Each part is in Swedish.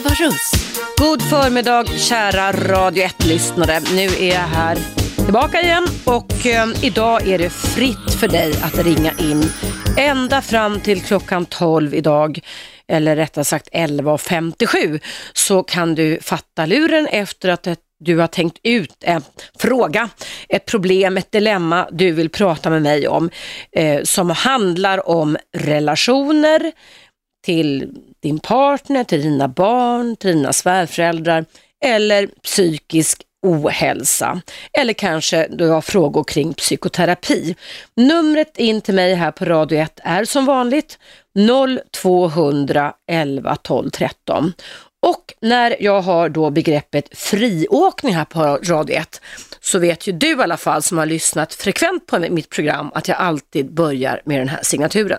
Eva Russ. God förmiddag kära Radio 1-lyssnare. Nu är jag här tillbaka igen och eh, idag är det fritt för dig att ringa in ända fram till klockan 12 idag eller rättare sagt 11.57 så kan du fatta luren efter att ett du har tänkt ut en fråga, ett problem, ett dilemma du vill prata med mig om eh, som handlar om relationer till din partner, till dina barn, till dina svärföräldrar eller psykisk ohälsa. Eller kanske du har frågor kring psykoterapi. Numret in till mig här på Radio 1 är som vanligt 0200 11 12 13. Och när jag har då begreppet friåkning här på Radio 1 så vet ju du i alla fall som har lyssnat frekvent på mitt program att jag alltid börjar med den här signaturen.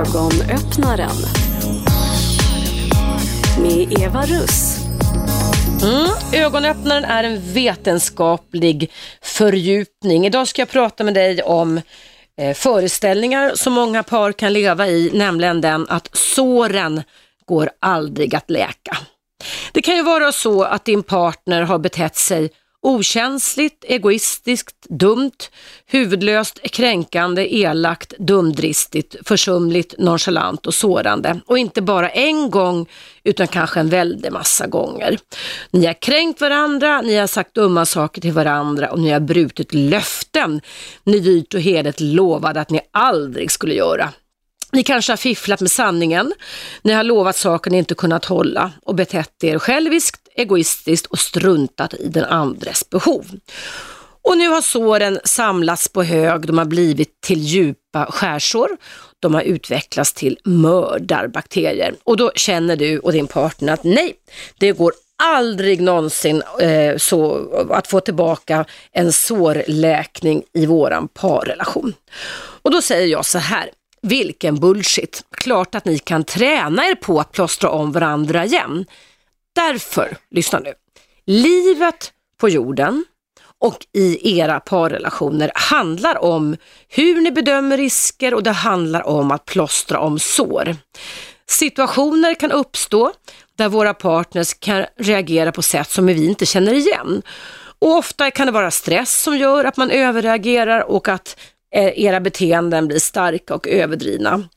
Ögonöppnaren med Eva Russ. Mm, ögonöppnaren är en vetenskaplig fördjupning. Idag ska jag prata med dig om eh, föreställningar som många par kan leva i, nämligen den att såren går aldrig att läka. Det kan ju vara så att din partner har betett sig okänsligt, egoistiskt, dumt, huvudlöst, kränkande, elakt, dumdristigt, försumligt, nonchalant och sårande. Och inte bara en gång utan kanske en väldig massa gånger. Ni har kränkt varandra, ni har sagt dumma saker till varandra och ni har brutit löften ni dyrt och heligt lovade att ni aldrig skulle göra. Ni kanske har fifflat med sanningen, ni har lovat saker ni inte kunnat hålla och betett er själviskt, egoistiskt och struntat i den andres behov. Och nu har såren samlats på hög, de har blivit till djupa skärsår, de har utvecklats till mördarbakterier. Och då känner du och din partner att nej, det går aldrig någonsin eh, så att få tillbaka en sårläkning i våran parrelation. Och då säger jag så här, vilken bullshit. Klart att ni kan träna er på att plåstra om varandra igen. Därför, lyssna nu, livet på jorden och i era parrelationer handlar om hur ni bedömer risker och det handlar om att plåstra om sår. Situationer kan uppstå där våra partners kan reagera på sätt som vi inte känner igen. Och ofta kan det vara stress som gör att man överreagerar och att Eh, era beteenden blir starka och överdrivna.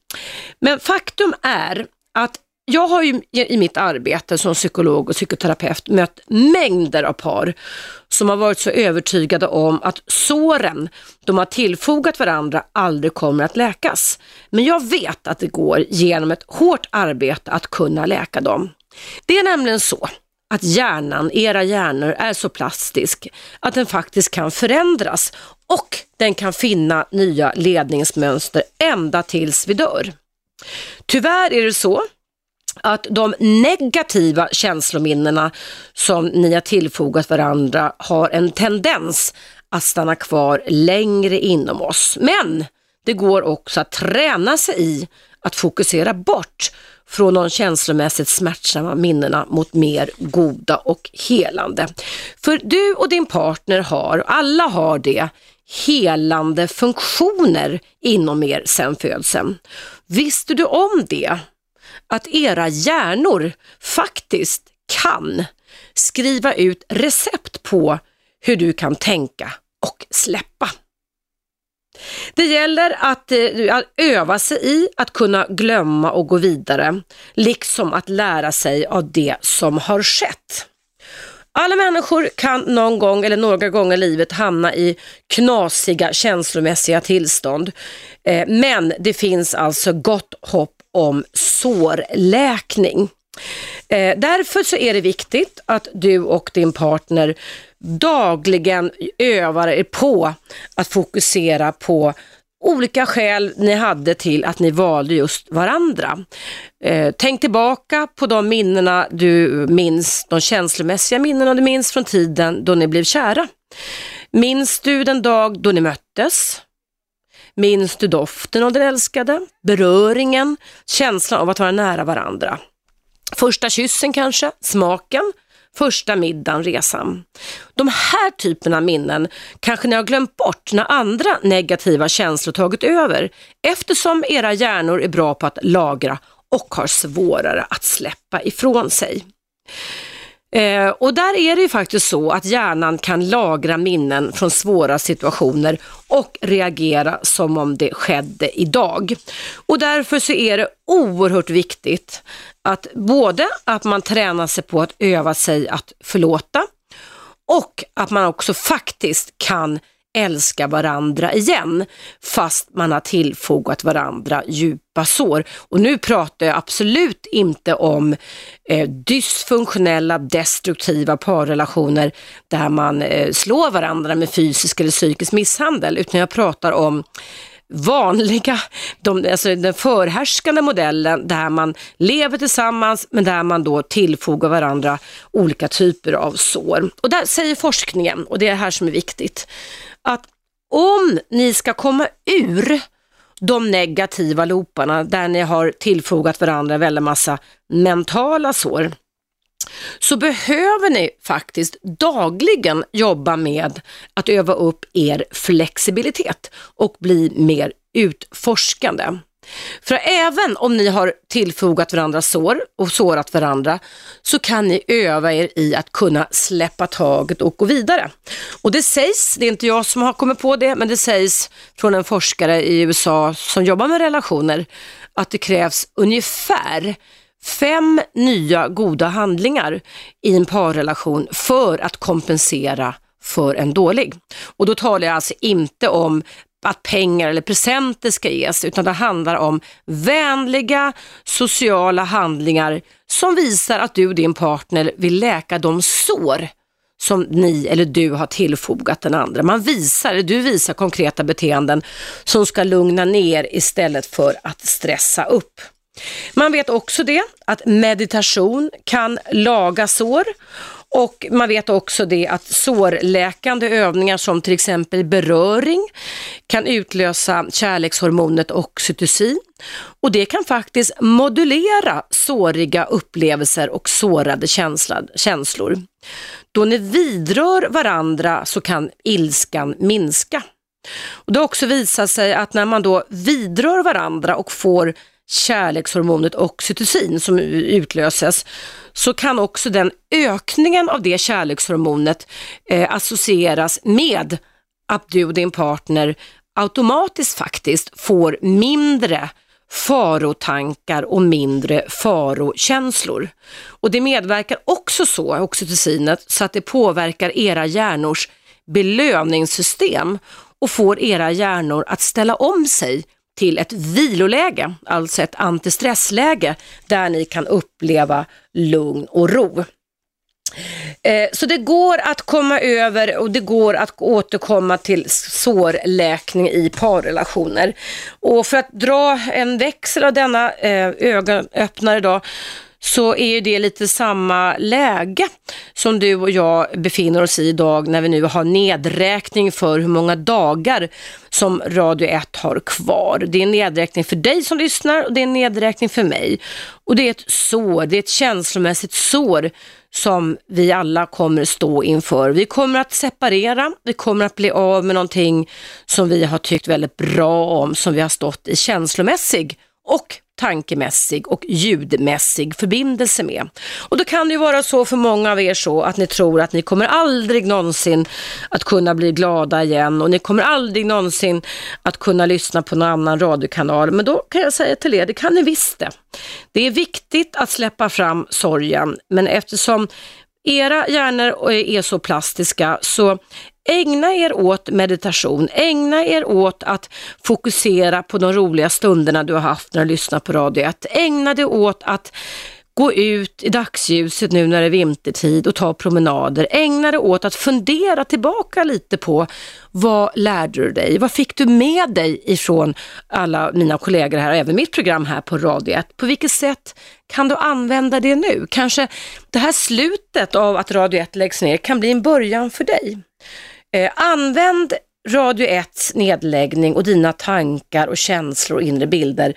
Men faktum är att jag har ju i mitt arbete som psykolog och psykoterapeut mött mängder av par som har varit så övertygade om att såren de har tillfogat varandra aldrig kommer att läkas. Men jag vet att det går genom ett hårt arbete att kunna läka dem. Det är nämligen så att hjärnan, era hjärnor, är så plastisk att den faktiskt kan förändras och den kan finna nya ledningsmönster ända tills vi dör. Tyvärr är det så att de negativa känslominnena som ni har tillfogat varandra har en tendens att stanna kvar längre inom oss. Men det går också att träna sig i att fokusera bort från de känslomässigt smärtsamma minnena mot mer goda och helande. För du och din partner har, alla har det, helande funktioner inom er sedan födseln. Visste du om det? Att era hjärnor faktiskt kan skriva ut recept på hur du kan tänka och släppa. Det gäller att, eh, att öva sig i att kunna glömma och gå vidare, liksom att lära sig av det som har skett. Alla människor kan någon gång eller några gånger i livet hamna i knasiga känslomässiga tillstånd. Eh, men det finns alltså gott hopp om sårläkning. Eh, därför så är det viktigt att du och din partner dagligen övar er på att fokusera på olika skäl ni hade till att ni valde just varandra. Eh, tänk tillbaka på de minnena du minns, de känslomässiga minnena du minns från tiden då ni blev kära. Minns du den dag då ni möttes? Minns du doften av den älskade? Beröringen? Känslan av att vara nära varandra? Första kyssen kanske? Smaken? Första middagen, resan. De här typerna av minnen kanske ni har glömt bort när andra negativa känslor tagit över eftersom era hjärnor är bra på att lagra och har svårare att släppa ifrån sig. Eh, och där är det ju faktiskt så att hjärnan kan lagra minnen från svåra situationer och reagera som om det skedde idag. Och därför så är det oerhört viktigt att både att man tränar sig på att öva sig att förlåta och att man också faktiskt kan älska varandra igen fast man har tillfogat varandra djupa sår. Och nu pratar jag absolut inte om eh, dysfunktionella, destruktiva parrelationer där man eh, slår varandra med fysisk eller psykisk misshandel utan jag pratar om vanliga, de, alltså den förhärskande modellen där man lever tillsammans men där man då tillfogar varandra olika typer av sår. Och där säger forskningen, och det är det här som är viktigt, att om ni ska komma ur de negativa looparna där ni har tillfogat varandra en väldigt massa mentala sår, så behöver ni faktiskt dagligen jobba med att öva upp er flexibilitet och bli mer utforskande. För även om ni har tillfogat varandra sår och sårat varandra så kan ni öva er i att kunna släppa taget och gå vidare. Och det sägs, det är inte jag som har kommit på det, men det sägs från en forskare i USA som jobbar med relationer att det krävs ungefär fem nya goda handlingar i en parrelation för att kompensera för en dålig. Och då talar jag alltså inte om att pengar eller presenter ska ges, utan det handlar om vänliga sociala handlingar som visar att du och din partner vill läka de sår som ni eller du har tillfogat den andra. Man visar, du visar konkreta beteenden som ska lugna ner istället för att stressa upp. Man vet också det, att meditation kan laga sår och man vet också det att sårläkande övningar som till exempel beröring kan utlösa kärlekshormonet oxytocin och det kan faktiskt modulera såriga upplevelser och sårade känslor. Då ni vidrör varandra så kan ilskan minska. Och det har också visat sig att när man då vidrör varandra och får kärlekshormonet oxytocin som utlöses så kan också den ökningen av det kärlekshormonet eh, associeras med att du och din partner automatiskt faktiskt får mindre farotankar och mindre farokänslor. Och det medverkar också så, oxytocinet, så att det påverkar era hjärnors belöningssystem och får era hjärnor att ställa om sig till ett viloläge, alltså ett antistressläge där ni kan uppleva lugn och ro. Eh, så det går att komma över och det går att återkomma till sårläkning i parrelationer. Och för att dra en växel av denna eh, ögonöppnare då, så är ju det lite samma läge som du och jag befinner oss i idag när vi nu har nedräkning för hur många dagar som Radio 1 har kvar. Det är en nedräkning för dig som lyssnar och det är en nedräkning för mig. Och det är ett sår, det är ett känslomässigt sår som vi alla kommer stå inför. Vi kommer att separera, vi kommer att bli av med någonting som vi har tyckt väldigt bra om, som vi har stått i känslomässig och tankemässig och ljudmässig förbindelse med. Och då kan det ju vara så för många av er så att ni tror att ni kommer aldrig någonsin att kunna bli glada igen och ni kommer aldrig någonsin att kunna lyssna på någon annan radiokanal. Men då kan jag säga till er, det kan ni visst det. Det är viktigt att släppa fram sorgen, men eftersom era hjärnor är så plastiska så Ägna er åt meditation, ägna er åt att fokusera på de roliga stunderna du har haft när du lyssnar på Radio 1. Ägna dig åt att gå ut i dagsljuset nu när det är vintertid och ta promenader. Ägna dig åt att fundera tillbaka lite på vad lärde du dig? Vad fick du med dig ifrån alla mina kollegor här och även mitt program här på Radio 1? På vilket sätt kan du använda det nu? Kanske det här slutet av att Radio 1 läggs ner kan bli en början för dig. Eh, använd Radio 1 nedläggning och dina tankar och känslor och inre bilder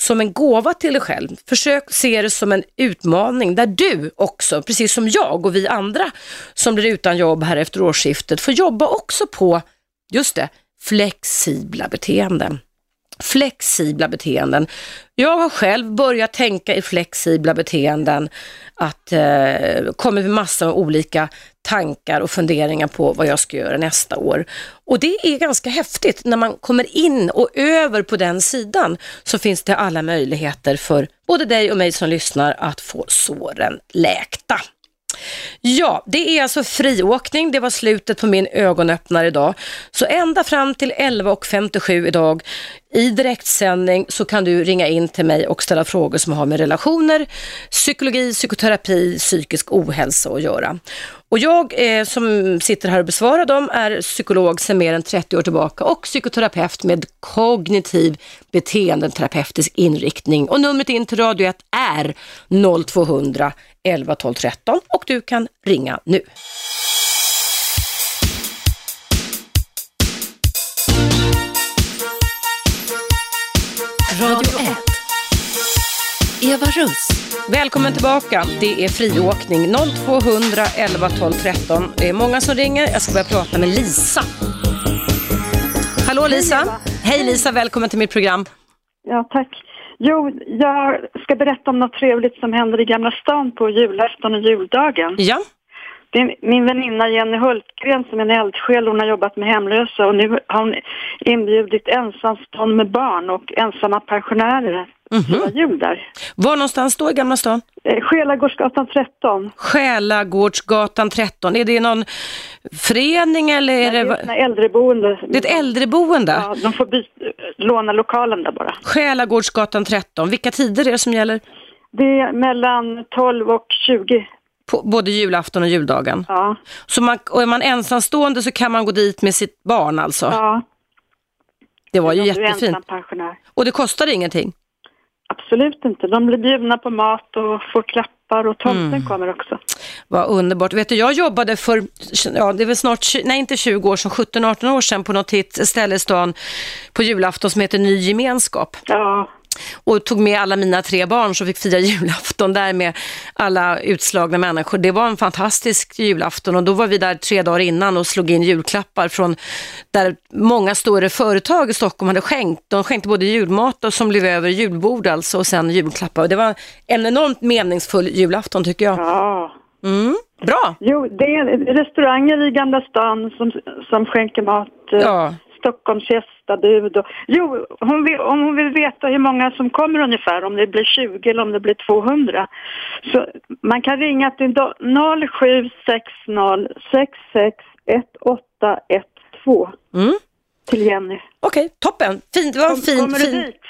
som en gåva till dig själv. Försök se det som en utmaning där du också, precis som jag och vi andra som blir utan jobb här efter årsskiftet, får jobba också på, just det, flexibla beteenden flexibla beteenden. Jag har själv börjat tänka i flexibla beteenden, att eh, kommer med massa av olika tankar och funderingar på vad jag ska göra nästa år. Och det är ganska häftigt. När man kommer in och över på den sidan så finns det alla möjligheter för både dig och mig som lyssnar att få såren läkta. Ja, det är alltså friåkning. Det var slutet på min ögonöppnare idag. Så ända fram till 11.57 idag i direktsändning så kan du ringa in till mig och ställa frågor som har med relationer, psykologi, psykoterapi, psykisk ohälsa att göra. Och jag eh, som sitter här och besvarar dem är psykolog sedan mer än 30 år tillbaka och psykoterapeut med kognitiv beteendeterapeutisk inriktning. Och numret in till Radio 1 är 0200 11 12 13 och du kan ringa nu. Radio 1. Eva Russ. Välkommen tillbaka. Det är friåkning 0200 11 12 13. Det är många som ringer. Jag ska börja prata med Lisa. Hallå Lisa. Hej Lisa, välkommen till mitt program. Ja, tack. Jo, jag ska berätta om något trevligt som händer i Gamla stan på julafton och juldagen. Ja, Det är min väninna Jenny Hultgren som är en eldsjäl. Hon har jobbat med hemlösa och nu har hon inbjudit ensamstående med barn och ensamma pensionärer jul där. var någonstans då i Gamla stan? Eh, Själagårdsgatan 13. Själagårdsgatan 13. Är det någon förening eller är Det är det, ett sånt här äldreboende. det är ett äldreboende? Ja, de får låna lokalen där bara. Själagårdsgatan 13. Vilka tider är det som gäller? Det är mellan 12 och 20. På både julafton och juldagen. Ja, Så man, och är man ensamstående så kan man gå dit med sitt barn alltså? ja. Det var ju jättefint. Och det kostar ingenting? Absolut inte. De blir bjudna på mat och får klappar och tomten Mm. kommer också. Vad underbart. Vet du, jag jobbade för, ja det är väl snart, nej inte 20 år sedan, 17-18 år sedan på något hit- ställe i stan på julafton som heter Ny Gemenskap. Ja, Och tog med alla mina tre barn som fick fira julafton där med alla utslagna människor. Det var en fantastisk julafton och då var vi där tre dagar innan och slog in julklappar från där många större företag i Stockholm hade skänkt. De skänkte både julmat och som blev över julbord alltså och sen julklappar. Och det var en enormt meningsfull julafton tycker jag. ja. Mm, bra! Jo, det är restauranger i Gamla stan som, som skänker mat. eh, Ja. Stockholms gästabud. Och, jo, hon vill, om hon vill veta hur många som kommer ungefär, om det blir 20 eller om det blir 200. Så man kan ringa till do- 0760 661812 Mm. till Jenny. Okej, toppen. Fint. Det var en Kom- fin, kommer du fin. dit?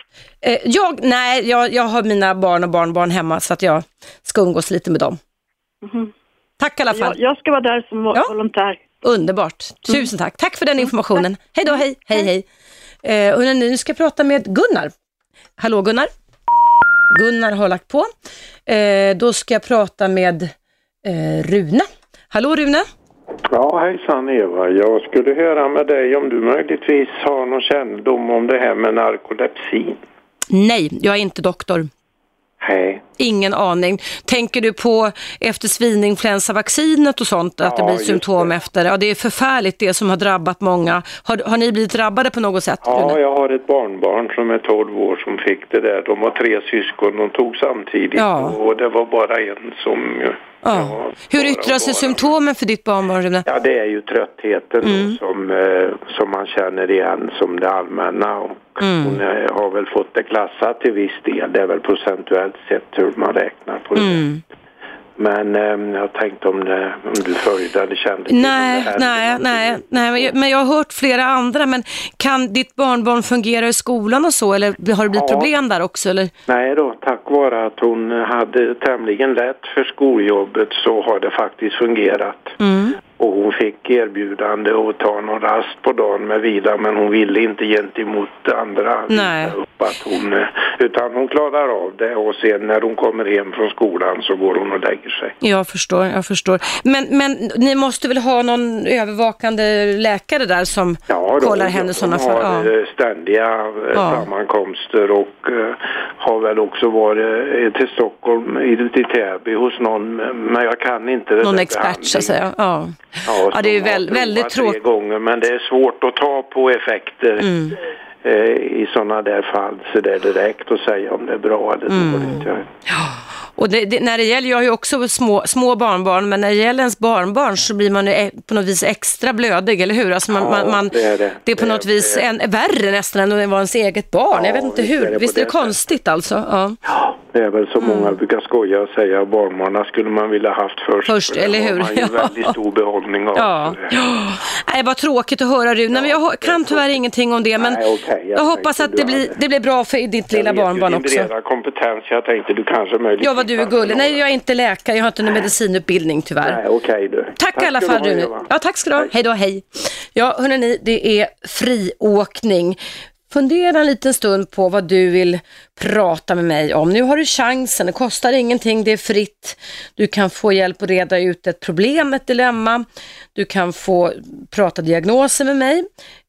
Eh, jag, nej, jag, jag har mina barn och barnbarn hemma så att jag ska umgås lite med dem. Mhm. Tack i alla fall. Jag, jag ska vara där som Ja. volontär. Underbart. Tusen tack. Tack för den informationen. Hej då, hej, hej, hej. Eh, och nu ska jag prata med Gunnar. Hallå Gunnar. Gunnar har lagt på. Eh, då ska jag prata med eh, Rune. Hallå Rune. Ja, hejsan Eva. Jag skulle höra med dig om du möjligtvis har någon kännedom om det här med narkolepsi. Nej, jag är inte doktor. Hej. Ingen aning. Tänker du på efter svininfluensavaccinet och sånt, att det blir symptom det. efter? Ja, det är förfärligt det som har drabbat många. Har, har ni blivit drabbade på något sätt? Ja, Rune? jag har ett barnbarn som är 12 år som fick det där. De var tre syskon, de tog samtidigt Ja. och det var bara en som... Ja. Hur yttrar sig symptomen för ditt barnbarn? Ja, det är ju tröttheten Mm. som, eh, som man känner igen som det allmänna. Och Mm. Hon eh, har väl fått det klassat till viss del. Det är väl procentuellt sett hur man räknar på det. Mm. Men eh, jag tänkte om, det, om du följde eller kände till Nej, här. nej, nej, nej, men jag har hört flera andra, men kan ditt barnbarn fungera i skolan och så, eller har det blivit Ja. problem där också? Eller? Nej då, tack vare att hon hade tämligen lätt för skoljobbet så har det faktiskt fungerat. Mm. Och hon fick erbjudande att ta någon rast på dagen med vila men hon ville inte gentemot andra Nej. upp att hon eh, Utan hon klarar av det och sen när hon kommer hem från skolan så går hon och lägger sig. Jag förstår, jag förstår. Men, men ni måste väl ha någon övervakande läkare där som Ja, kollar de, henne i sådana de fall? har Ja. eh, ständiga eh, Ja. sammankomster och har väl också varit till Stockholm, i, till Täby hos någon, men jag kan inte det Någon expert så att säga. Ja, Ja, ja det är väl, väldigt tråkigt. gånger, men det är svårt att ta på effekter Mm. eh, i sådana där fall så det är direkt att säga om det är bra eller Mm. dåligt. Ja. Och det, det, när det gäller, jag har ju också små, små barnbarn, men när det gäller ens barnbarn så blir man ju e- på något vis extra blödig, eller hur? Alltså man, Ja, man, man, det är det. är på Det är- något vis det är- en, värre nästan än att vara ens eget barn. jag Ja, vet inte är hur. det på Visst är det det konstigt alltså? Ja. Ja, det är väl så många brukar skoja och säga barnbarnen skulle man vilja haft först. Först, för det eller har hur? man ju Ja. väldigt stor behållning av. Ja. Det- Nej, vad tråkigt att höra Rune, men jag kan tyvärr ingenting om det. Men Nej, okej, jag jag hoppas att det blir, det blir bra för ditt lilla Jag vet ju barnbarn din också. breda kompetens. Jag tänkte du kanske möjligtvis... Du är gullig. Nej, jag är inte läkare, jag har inte någon medicinutbildning tyvärr. Nej, okej du. Tack, i alla fall Rune. Ja, tack ska du ha. Hej. Då, hej. Ja, hörrni, det är friåkning. Fundera en liten stund på vad du vill prata med mig om. Nu har du chansen, det kostar ingenting, det är fritt. Du kan få hjälp att reda ut ett problem, ett dilemma. Du kan få prata diagnoser med mig.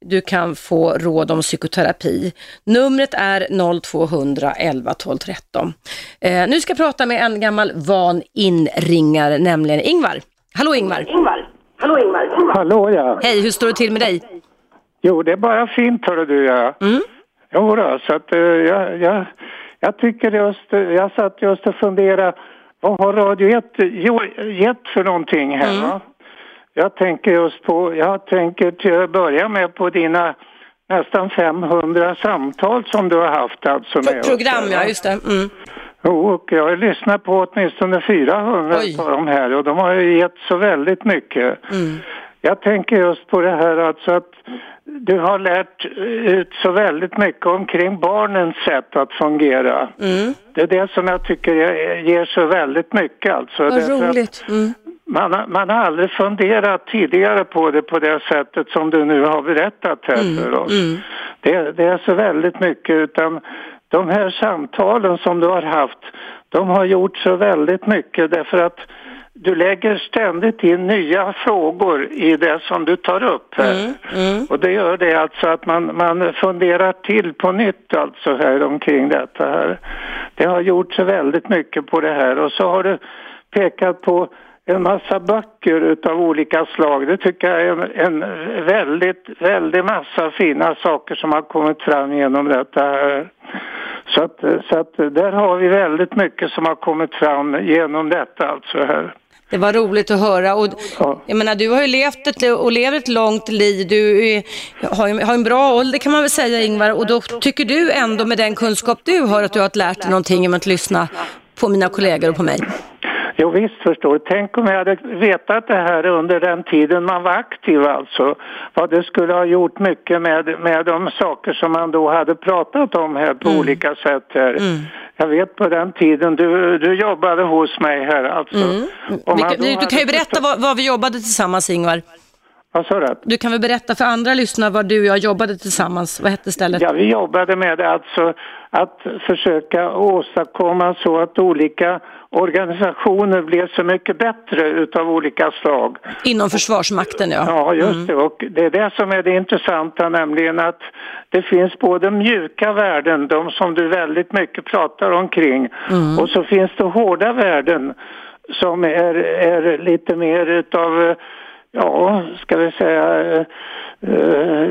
Du kan få råd om psykoterapi. Numret är 0200 11 12 13. Eh, nu ska jag prata med en gammal van inringare, nämligen Ingvar. Hallå Ingvar! Hallå ja. Hej, hur står det till med dig? Jo, det är bara fint hörru du ja. Mm. Jo då, så att eh, jag, jag, jag tycker just, jag satt just och funderade, vad har Radio 1 jo, gett för någonting här Mm. va? Jag tänker just på, jag tänker till att börja med på dina nästan 500 samtal som du har haft alltså med Pro- oss program, här, ja just det. Mm. Jo, och jag har lyssnat på åtminstone 400 Oj. av de här och de har ju gett så väldigt mycket. Mm. Jag tänker just på det här alltså att du har lärt ut så väldigt mycket omkring barnens sätt att fungera. Mm. Det är det som jag tycker ge- ger så väldigt mycket alltså. Vad roligt. Mm. Man, har- man har aldrig funderat tidigare på det på det sättet som du nu har berättat här för oss. Mm. Det, det är så väldigt mycket utan de här samtalen som du har haft, de har gjort så väldigt mycket därför att du lägger ständigt in nya frågor i det som du tar upp här. Mm. Mm. Och det gör det alltså att man, man funderar till på nytt alltså här omkring detta här. Det har gjort så väldigt mycket på det här och så har du pekat på en massa böcker utav olika slag. Det tycker jag är en, en väldigt, väldigt massa fina saker som har kommit fram genom detta här. Så att, så att där har vi väldigt mycket som har kommit fram genom detta alltså här. Det var roligt att höra. Och, Ja. jag menar, du har ju levt ett, och lever ett långt liv. Du är, har, ju- har en bra ålder kan man väl säga Ingvar. Och då tycker du ändå med den kunskap du har att du har lärt dig någonting om att lyssna på mina kollegor och på mig. Jo visst förstår du. Tänk om jag hade vetat det här under den tiden man var aktiv alltså. Vad det skulle ha gjort mycket med, med de saker som man då hade pratat om här på olika sätt här. Jag vet på den tiden du, du jobbade hos mig här alltså. Om Vi du, du kan ju berätta vad, vad vi jobbade tillsammans Ingvar. Vad sa du? Du kan väl berätta för andra lyssnare vad du och jag jobbade tillsammans. Vad hette stället? Ja, vi jobbade med alltså att försöka åstadkomma så att olika organisationer blev så mycket bättre utav olika slag. Inom Försvarsmakten ja. Ja, just det. Och det är det som är det intressanta, nämligen att det finns både mjuka värden, de som du väldigt mycket pratar omkring, och så finns det hårda värden som är, är lite mer utav, ja, ska vi säga, eh, eh,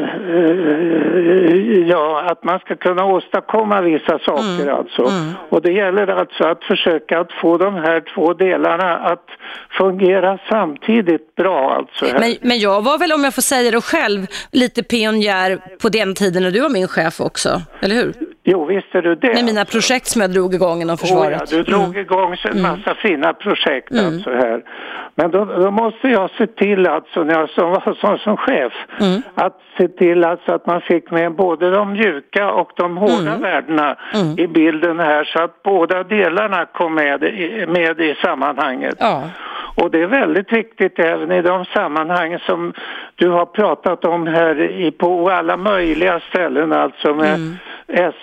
ja, att man ska kunna åstadkomma vissa saker alltså. Och det gäller alltså att försöka att få de här två delarna att fungera samtidigt bra alltså. Men, men jag var väl, om jag får säga det själv, lite pionjär på den tiden när du var min chef också, eller hur? Jo, visst är du det. Med mina projekt som jag drog igång inom Oh, försvaret. ja, du drog igång en massa fina projekt alltså här. Men då, då måste jag se till alltså när jag som, var som, som chef att se till alltså att man fick med både de mjuka och de hårda värdena i bilden här så att båda delarna kom med i, med i sammanhanget. Ja. Och det är väldigt viktigt även i de sammanhang som du har pratat om här i, på alla möjliga ställen alltså med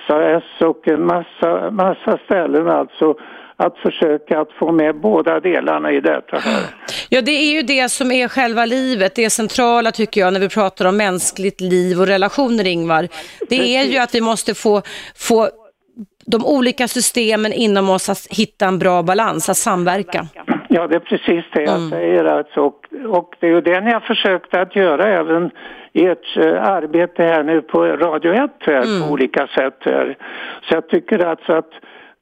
SAS och en massa, massa ställen alltså att försöka att få med båda delarna i detta här. Ja, det är ju det som är själva livet, det centrala tycker jag när vi pratar om mänskligt liv och relationer, Ingvar. Det är ju att vi måste få, få de olika systemen inom oss att hitta en bra balans, att samverka. Ja, det är precis det jag säger alltså. Och, och det är ju det ni har försökt att göra även i ert eh, arbete här nu på Radio 1 här, på olika sätt här. Så jag tycker alltså att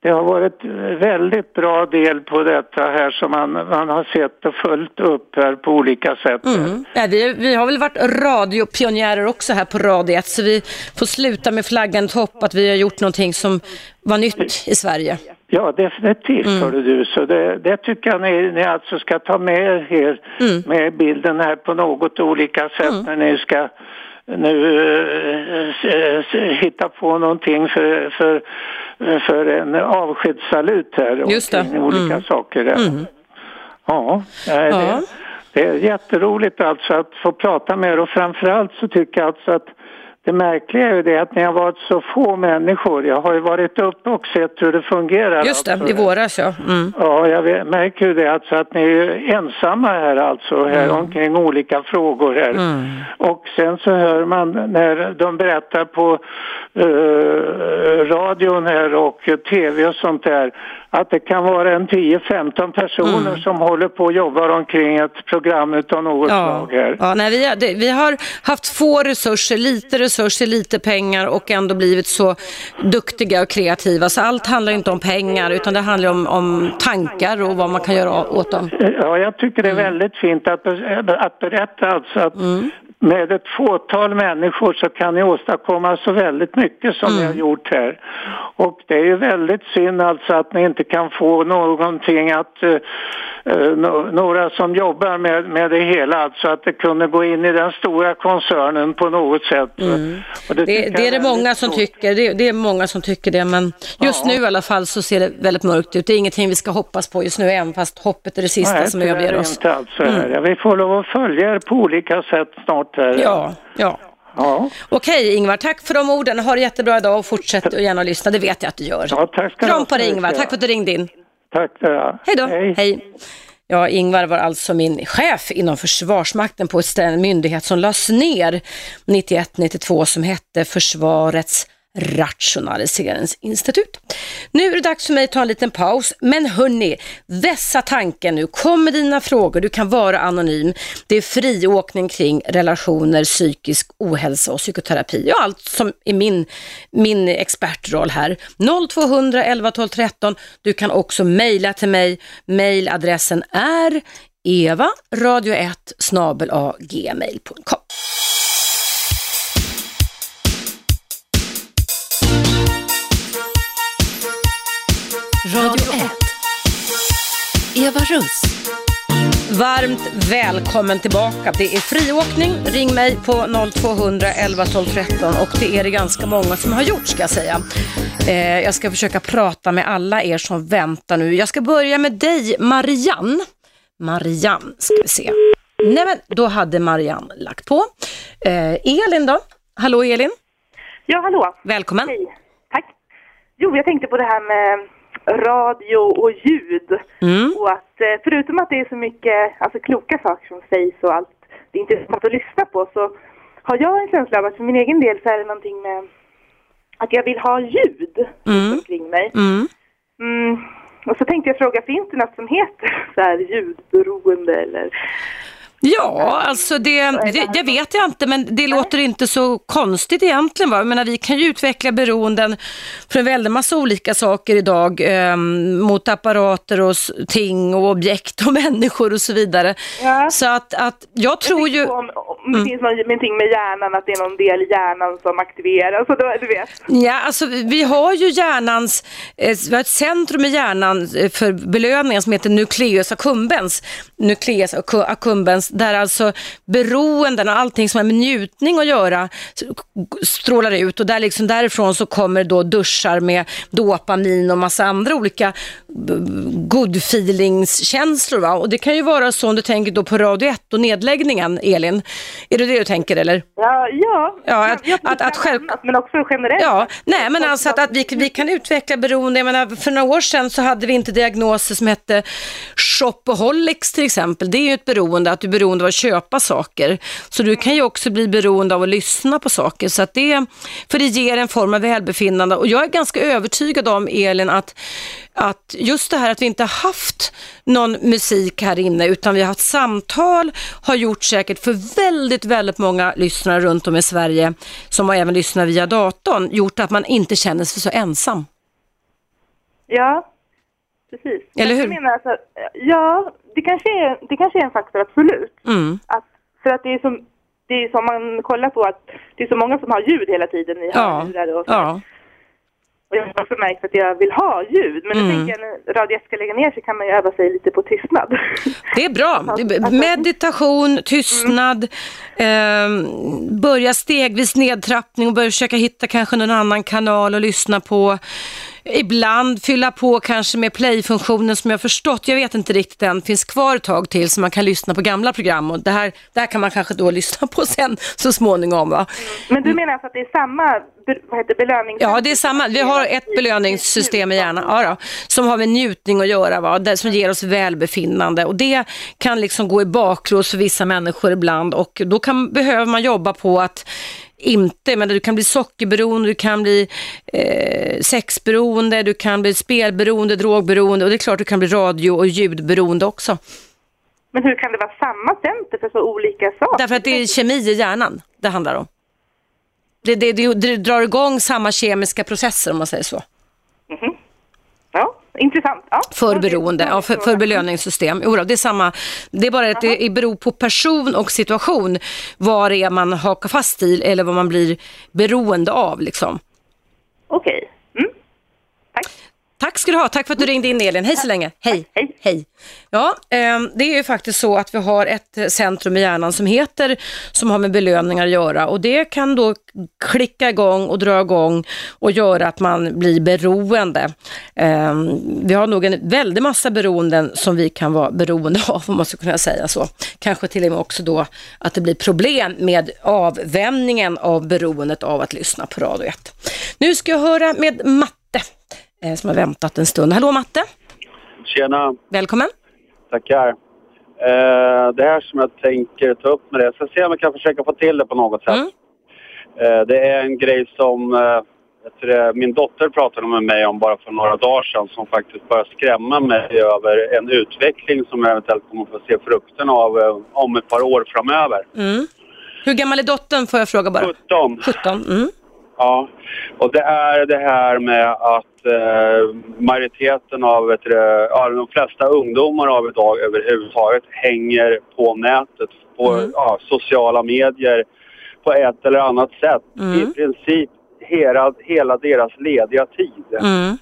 det har varit väldigt bra del på detta här som man, man har sett och följt upp här på olika sätt. Mm. Ja, vi, vi har väl varit radiopionjärer också här på Radio 1, så vi får sluta med flaggan i topp att vi har gjort någonting som var nytt i Sverige. Ja, definitivt mm. hörde du. Så det, det tycker jag ni, ni alltså ska ta med er Mm. med bilden här på något olika sätt när ni ska nu s- hitta på någonting för, för, för en avskedssalut här. Just det. omkring olika Mm. saker där. Ja, nej, Ja. Det, det är jätteroligt alltså att få prata med er och framförallt så tycker jag alltså att det märkliga är ju det att ni har varit så få människor. Jag har ju varit uppe och sett hur det fungerar. Just det, alltså. i våras ja. Mm. Ja, jag märker ju det alltså att ni är ensamma här alltså här omkring olika frågor här. Och sen så hör man när de berättar på eh, radion här och tv och sånt där att det kan vara en 10-15 personer som håller på och jobbar omkring ett program utav något Ja, slag här. ja nej, vi, har, det, vi har haft få resurser, lite resurser, lite pengar och ändå blivit så duktiga och kreativa. Så allt handlar inte om pengar utan det handlar om, om tankar och vad man kan göra åt dem. Ja, jag tycker det är väldigt fint att, att berätta alltså att med ett fåtal människor så kan ni åstadkomma så väldigt mycket som ni har gjort här. Och det är ju väldigt synd alltså att ni inte kan få någonting att, eh, eh, no- några som jobbar med, med det hela, alltså att det kunde gå in i den stora koncernen på något sätt. Och Det, det jag är det många som tråkigt. tycker, det, det är många som tycker det, men just nu i alla fall så ser det väldigt mörkt ut. Det är ingenting vi ska hoppas på just nu, även fast hoppet är det sista Nej, som överger oss. inte här. Ja, Vi får lov att följa er på olika sätt snart här. Ja, ja. Ja. Okej Ingvar, tack för de orden. Ha det jättebra idag och fortsätt att gärna lyssna, det vet jag att du gör. Ja, tack ska Kram på dig Ingvar, tack för att du ringde in. Tack. Ja. Hej då. Hej. Ja, Ingvar var alltså min chef inom Försvarsmakten på en myndighet som lades ner 91-92 som hette Försvarets rationaliseringsinstitut. Nu är det dags för mig att ta en liten paus, men hörni, vässa tanken nu. Kom med dina frågor, du kan vara anonym. Det är friåkning kring relationer, psykisk ohälsa och psykoterapi och allt som är min, min expertroll här. 0200 11 12 13. Du kan också mejla till mig. Mejladressen är eva radio1 snabel Radio 1. Eva Russ. Varmt välkommen tillbaka. Det är friåkning. Ring mig på 0200 11 12 13 och det är det ganska många som har gjort ska jag säga. Eh, jag ska försöka prata med alla er som väntar nu. Jag ska börja med dig Marianne. Marianne ska vi se. Nej men då hade Marianne lagt på. Eh, Elin då? Hallå Elin, Ja, hallå. välkommen. Hej. Tack. Jo, jag tänkte på det här med radio och ljud. Mm. Och att eh, förutom att det är så mycket alltså, kloka saker som sägs och allt det är intressant att lyssna på så har jag en känsla av att för min egen del så är det någonting med att jag vill ha ljud Mm. omkring mig. Mm. Mm. Och så tänkte jag fråga, finns det något som heter så här ljudberoende eller? Ja, alltså det, det, det vet jag inte, men det låter inte så konstigt egentligen. Va? Jag menar, vi kan ju utveckla beroenden för en väldig massa olika saker idag eh, mot apparater och ting och objekt och människor och så vidare. Ja. Så att, att jag tror ju... Om, om det finns någonting med hjärnan, att det är någon del i hjärnan som aktiveras, så då, du vet. Ja, alltså vi har ju hjärnans, eh, vi har ett centrum i hjärnan eh, för belöningar som heter nucleus accumbens. Nucleus accu- accumbens, där alltså beroenden och allting som har med njutning att göra strålar ut och där liksom därifrån så kommer då duschar med dopamin och massa andra olika good feelings-känslor. Va? Och det kan ju vara så om du tänker då på Radio 1 och nedläggningen, Elin. Är det det du tänker eller? Ja, ja. Ja, att- jag, att- att själv- Men också generellt. Ja, nej men alltså att, att vi, vi kan utveckla beroende. Jag menar, för några år sedan så hade vi inte diagnoser som hette shopaholics till exempel. Det är ju ett beroende, att du beroende av att köpa saker. Så du kan ju också bli beroende av att lyssna på saker. Så att det, för det ger en form av välbefinnande. Och jag är ganska övertygad om, Elin, att, att just det här att vi inte haft någon musik här inne, utan vi har haft samtal, har gjort säkert för väldigt, väldigt många lyssnare runt om i Sverige, som har även lyssnat via datorn, gjort att man inte känner sig så ensam. Ja, precis. Eller hur? Jag menar alltså, ja, det kanske, är, det kanske är en faktor, absolut. Mm. Att, för att det är som, det är som man kollar på att det är så många som har ljud hela tiden i Ja, hörlurar och så. ja. Och jag har också märkt att jag vill ha ljud. Men Mm. tänker när Radio 1 ska lägga ner så kan man ju öva sig lite på tystnad. Det är bra. Meditation, tystnad, ehm, börja stegvis nedtrappning och börja försöka hitta kanske någon annan kanal att lyssna på. Ibland fylla på kanske med play-funktionen som jag förstått, jag vet inte riktigt än, finns kvar ett tag till så man kan lyssna på gamla program och det här, det här kan man kanske då lyssna på sen så småningom. Va? Men du menar alltså att det är samma vad heter, belönings... Ja, det är samma. Vi har ett belöningssystem i hjärnan ja, då, som har med njutning att göra, va? Det, som ger oss välbefinnande. Och det kan liksom gå i baklås för vissa människor ibland och då kan, behöver man jobba på att inte, men du kan bli sockerberoende, du kan bli eh, sexberoende, du kan bli spelberoende, drogberoende och det är klart du kan bli radio och ljudberoende också. Men hur kan det vara samma center för så olika saker? Därför att det är kemi i hjärnan det handlar om. Det, det, det, det drar igång samma kemiska processer om man säger så. Intressant. Ja. För beroende, ja, för, för belöningssystem. Jo, det är samma. Det är bara att det beror på person och situation vad det är man hakar fast i eller vad man blir beroende av. Liksom. Okej. Mm. Tack. Tack ska du ha. Tack för att du ringde in Elin. Hej så länge. Hej. Hej. Hej. Ja, ehm, det är ju faktiskt så att vi har ett centrum i hjärnan som heter, som har med belöningar att göra och det kan då klicka igång och dra igång och göra att man blir beroende. Ehm, vi har nog en väldig massa beroenden som vi kan vara beroende av om man ska kunna säga så. Kanske till och med också då att det blir problem med avvänjningen av beroendet av att lyssna på Radio 1. Nu ska jag höra med Matte eh, som har väntat en stund. Hallå Matte, Tjena, välkommen. tackar. Eh, det här som jag tänker ta upp med det, jag ska se om jag kan försöka få till det på något sätt. Mm. Eh, det är en grej som eh, min dotter pratade med mig om bara för några dagar sedan som faktiskt börjar skrämma mig över en utveckling som jag eventuellt kommer få se frukten av eh, om ett par år framöver. Mm. Hur gammal är dottern får jag fråga bara? 17. 17. Mm. Ja, och det är det här med att eh, majoriteten av, det, ja, de flesta ungdomar av idag överhuvudtaget hänger på nätet, på Mm. ja, sociala medier på ett eller annat sätt. Mm. I princip hela, hela deras lediga tid. Mm.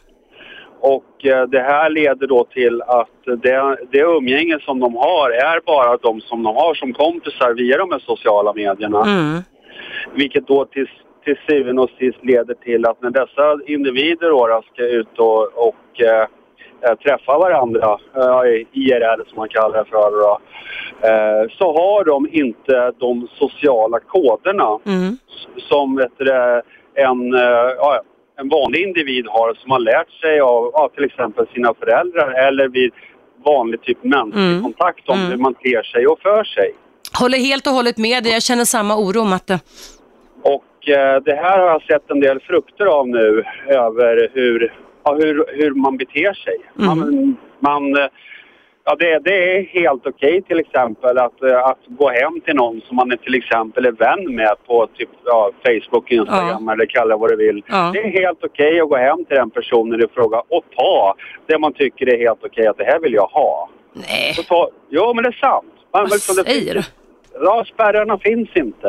Och eh, det här leder då till att det, det umgänge som de har är bara de som de har som kompisar via de här sociala medierna. Mm. Vilket då till, till syvende och sist leder till att när dessa individer då, ska ut och, och eh, eh, träffa varandra, eh, IRL som man kallar det för, då, eh, så har de inte de sociala koderna Mm. som vet du, det, en, eh, en vanlig individ har som har lärt sig av ja, till exempel sina föräldrar eller vid vanlig typ mänsklig Mm. kontakt om Mm. hur man ter sig och för sig. Håller helt och hållet med dig. Jag känner samma oro Matte. Och eh, det här har jag sett en del frukter av nu över hur, ja, hur, hur man beter sig. Man, man, eh, ja, det, det är helt okej till exempel att, eh, att gå hem till någon som man är till exempel är vän med på typ, ja, Facebook, Instagram eller kalla vad du vill. Ja. Det är helt okej att gå hem till den personen i fråga och ta det man tycker är helt okej att det här vill jag ha. Nej, Och ta, jo men det är sant. Man, vad liksom, säger du? Ja, spärrarna finns inte.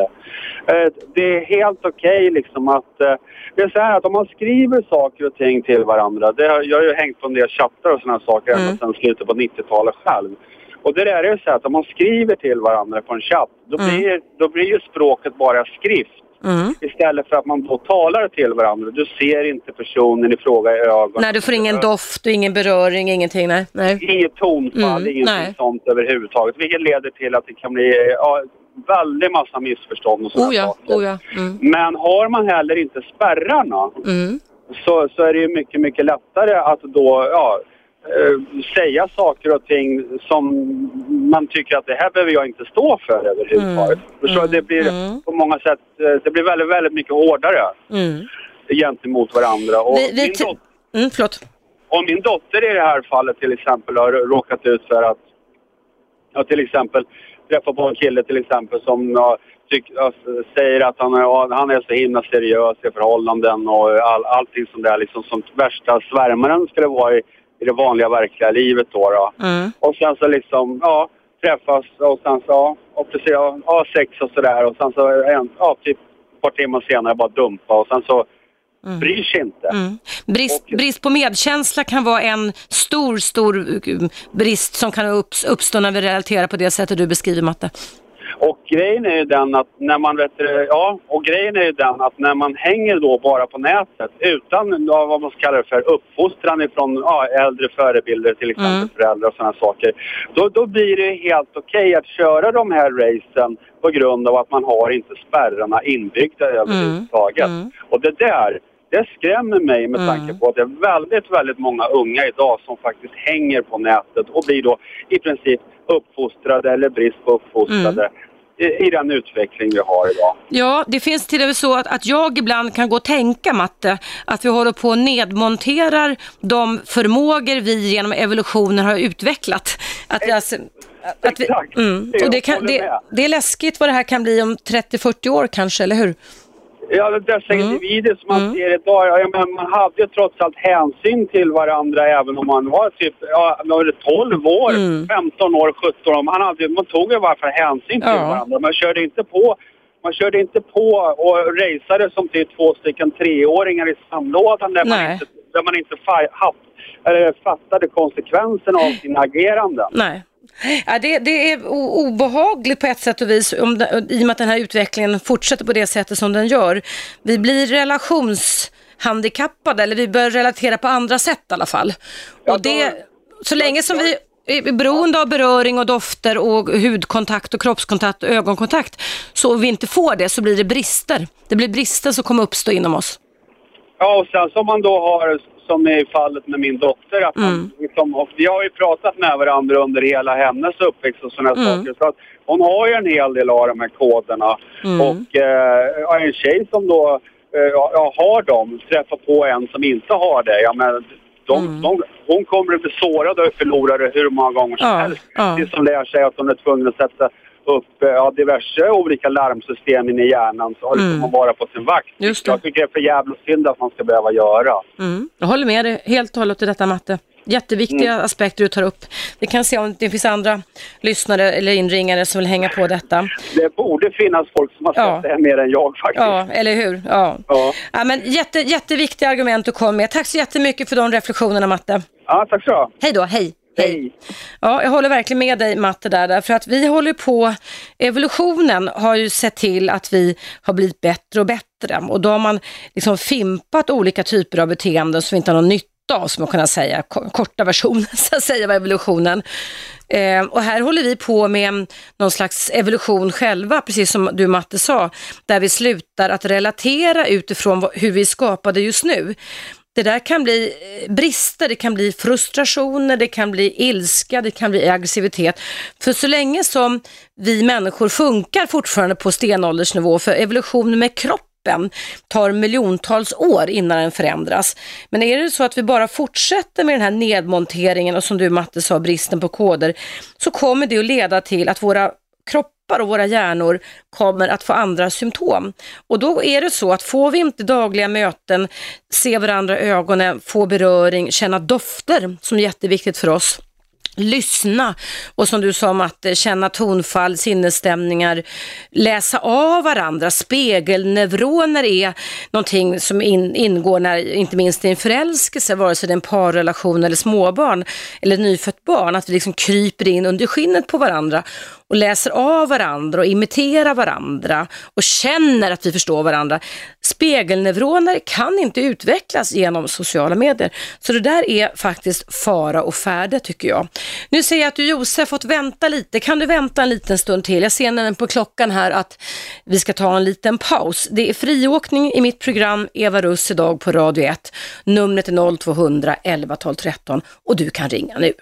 Eh, Det är helt okej liksom att... eh, Det är så här att om man skriver saker och ting till varandra. Det jag har ju hängt på en del chattar och sådana saker Mm. ända sedan slutet på 90-talet själv. Och det där är ju så här att om man skriver till varandra på en chatt, då, Mm. blir, då blir ju språket bara skrift. Mm. Istället för att man då talar till varandra. Du ser inte personen i fråga i ögonen. Nej, du får ingen doft ingen beröring, ingenting. Nej. nej. Inget tonfall, Mm, ingenting nej. sånt överhuvudtaget. Vilket leder till att det kan bli ja, väldigt massa missförstånd och sådana Oh ja, saker. oh ja. Mm. Men har man heller inte spärrarna Mm. så, så är det ju mycket, mycket lättare att då ja, eh, säga saker och ting som man tycker att det här behöver jag inte stå för överhuvudtaget. Förstår du? Det blir Mm. på många sätt, eh, det blir väldigt, väldigt mycket hårdare Mm. gentemot varandra. Och Vi, vi min dot- mm, förlåt. om min dotter i det här fallet till exempel har råkat ut för att jag till exempel träffar på en kille till exempel som ja, tyck, ja, säger att han är, ja, han är så himla seriös i förhållanden och all, allting som det är liksom som värsta svärmaren skulle vara i, i det vanliga verkliga livet då. då. Mm. Och sen så liksom, ja, träffas och sen så, ja, och precis, ja, ja sex och sådär och sen så, en, ja, typ ett par timmar senare bara dumpa och sen så bryr sig inte. Mm. Brist, Och- brist på medkänsla kan vara en stor, stor uh, brist som kan upps- uppstå när vi relaterar på det sättet du beskriver, Matte. Och grejen är ju den att när man vet, ja, och grejen är ju den att när man hänger då bara på nätet utan ja, vad man ska kalla det för uppfostran ifrån ja, äldre förebilder till exempel Mm. föräldrar och sådana saker. Då, då blir det helt okej att köra de här racen på grund av att man har inte spärrarna inbyggda överhuvudtaget. Mm. Och det där, det skrämmer mig med Mm. tanke på att det är väldigt, väldigt många unga idag som faktiskt hänger på nätet och blir då i princip uppfostrade eller brist på uppfostrade i, i den utveckling vi har idag. Ja, det finns till och med så att, att jag ibland kan gå och tänka, Matte, att vi håller på och nedmonterar de förmågor vi genom evolutionen har utvecklat. Att vi alltså, att vi, mm, och det, kan, det, det är läskigt vad det här kan bli om 30-40 år kanske, eller hur? Ja, dessa Mm. individer som man Mm. ser idag, ja, men man hade ju trots allt hänsyn till varandra även om man var typ ja, var det 12 år, Mm. 15 år, 17 år. Man, hade, man tog i varje fall hänsyn till Ja. varandra. Man körde inte på man körde inte på och raceade som till två stycken treåringar i sandlådan där man inte, där man inte fa, haft, eller fattade konsekvenserna av sina ageranden. Nej. Ja, det, det är obehagligt på ett sätt och vis om i och med att den här utvecklingen fortsätter på det sättet som den gör. Vi blir relationshandikappade eller vi börjar relatera på andra sätt i alla fall. Ja, och det, så länge som vi är beroende av beröring och dofter och hudkontakt och kroppskontakt och ögonkontakt så vi inte får det så blir det brister. Det blir brister som kommer uppstå inom oss. Ja, och sen som man då har, som i fallet med min dotter, att man liksom, vi har ju pratat med varandra under hela hennes uppväxt och sådana Mm. saker. Så att hon har ju en hel del av de här koderna. Mm. Och eh, en tjej som då eh, har dem, träffar på en som inte har det, ja men de, Mm. de, hon kommer att bli sårad och förlora det hur många gånger som Ja, helst. ja. Det som lär sig att hon är tvungen att sätta upp ja, diverse olika larmsystem in i hjärnan så liksom Mm. att vara på sin vakt. Just det. Jag tycker det är för jävla synd att man ska behöva göra. Mm. Jag håller med dig helt och hållet i detta Matte. Jätteviktiga Mm. aspekter du tar upp. Vi kan se om det finns andra lyssnare eller inringare som vill hänga på detta. Det borde finnas folk som har Ja. sett det här mer än jag faktiskt. Ja, eller hur? Ja. Ja. Ja, men jätte, jätteviktiga argument du kom med. Tack så jättemycket för de reflektionerna Matte. Ja, tack så. Hej då, hej. Hej. Ja, jag håller verkligen med dig Matte där, därför att vi håller på, evolutionen har ju sett till att vi har blivit bättre och bättre och då har man liksom fimpat olika typer av beteenden som vi inte har någon nytta av, som man kan säga, korta versionen så att säga av evolutionen. Eh, och här håller vi på med någon slags evolution själva, precis som du Matte sa, där vi slutar att relatera utifrån hur vi är skapade just nu. Det där kan bli eh, brister, det kan bli frustrationer, det kan bli ilska, det kan bli aggressivitet. För så länge som vi människor funkar fortfarande på stenåldersnivå, för evolutionen med kroppen tar miljontals år innan den förändras. Men är det så att vi bara fortsätter med den här nedmonteringen och som du Matte sa, bristen på koder, så kommer det att leda till att våra kroppar och våra hjärnor kommer att få andra symptom. Och då är det så att får vi inte dagliga möten, se varandra i ögonen, få beröring, känna dofter som är jätteviktigt för oss, lyssna och som du sa om att eh, känna tonfall, sinnesstämningar, läsa av varandra. Spegelneuroner är någonting som in, ingår när, inte minst i en förälskelse, vare sig det är en parrelation eller småbarn eller nyfött barn, att vi liksom kryper in under skinnet på varandra och läser av varandra och imiterar varandra och känner att vi förstår varandra. Spegelneuroner kan inte utvecklas genom sociala medier. Så det där är faktiskt fara och färde tycker jag. Nu ser jag att du Josef fått vänta lite. Kan du vänta en liten stund till? Jag ser nämligen på klockan här att vi ska ta en liten paus. Det är friåkning i mitt program Eva Russ idag på Radio 1. Numret är 0200 11 12 13 och du kan ringa nu.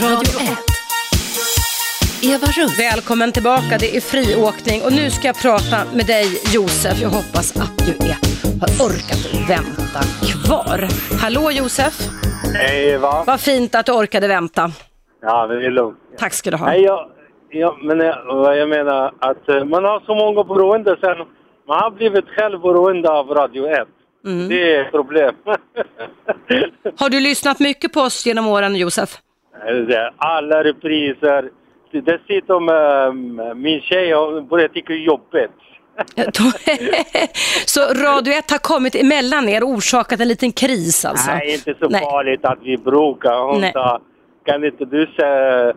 Radio 1. Eva Russ. Välkommen tillbaka, det är friåkning och nu ska jag prata med dig Josef. Jag hoppas att du är, har orkat vänta kvar. Hallå Josef, Hej Eva. vad fint att du orkade vänta. Ja, det är lugnt. Tack ska du ha. Nej, jag, ja, men jag, jag menar att eh, man har så många beroende sen. Man har blivit själv beroende av Radio 1. Mm. Det är ett problem. Har du lyssnat mycket på oss genom åren Josef? Det- Alla repriser. Dessutom eh, min tjej hon börjar tycka det är jobbigt. Så Radio 1 har kommit emellan er och orsakat en liten kris alltså? Nej, inte så Nej. farligt att vi bråkar. Hon Nej. sa, kan inte du sä,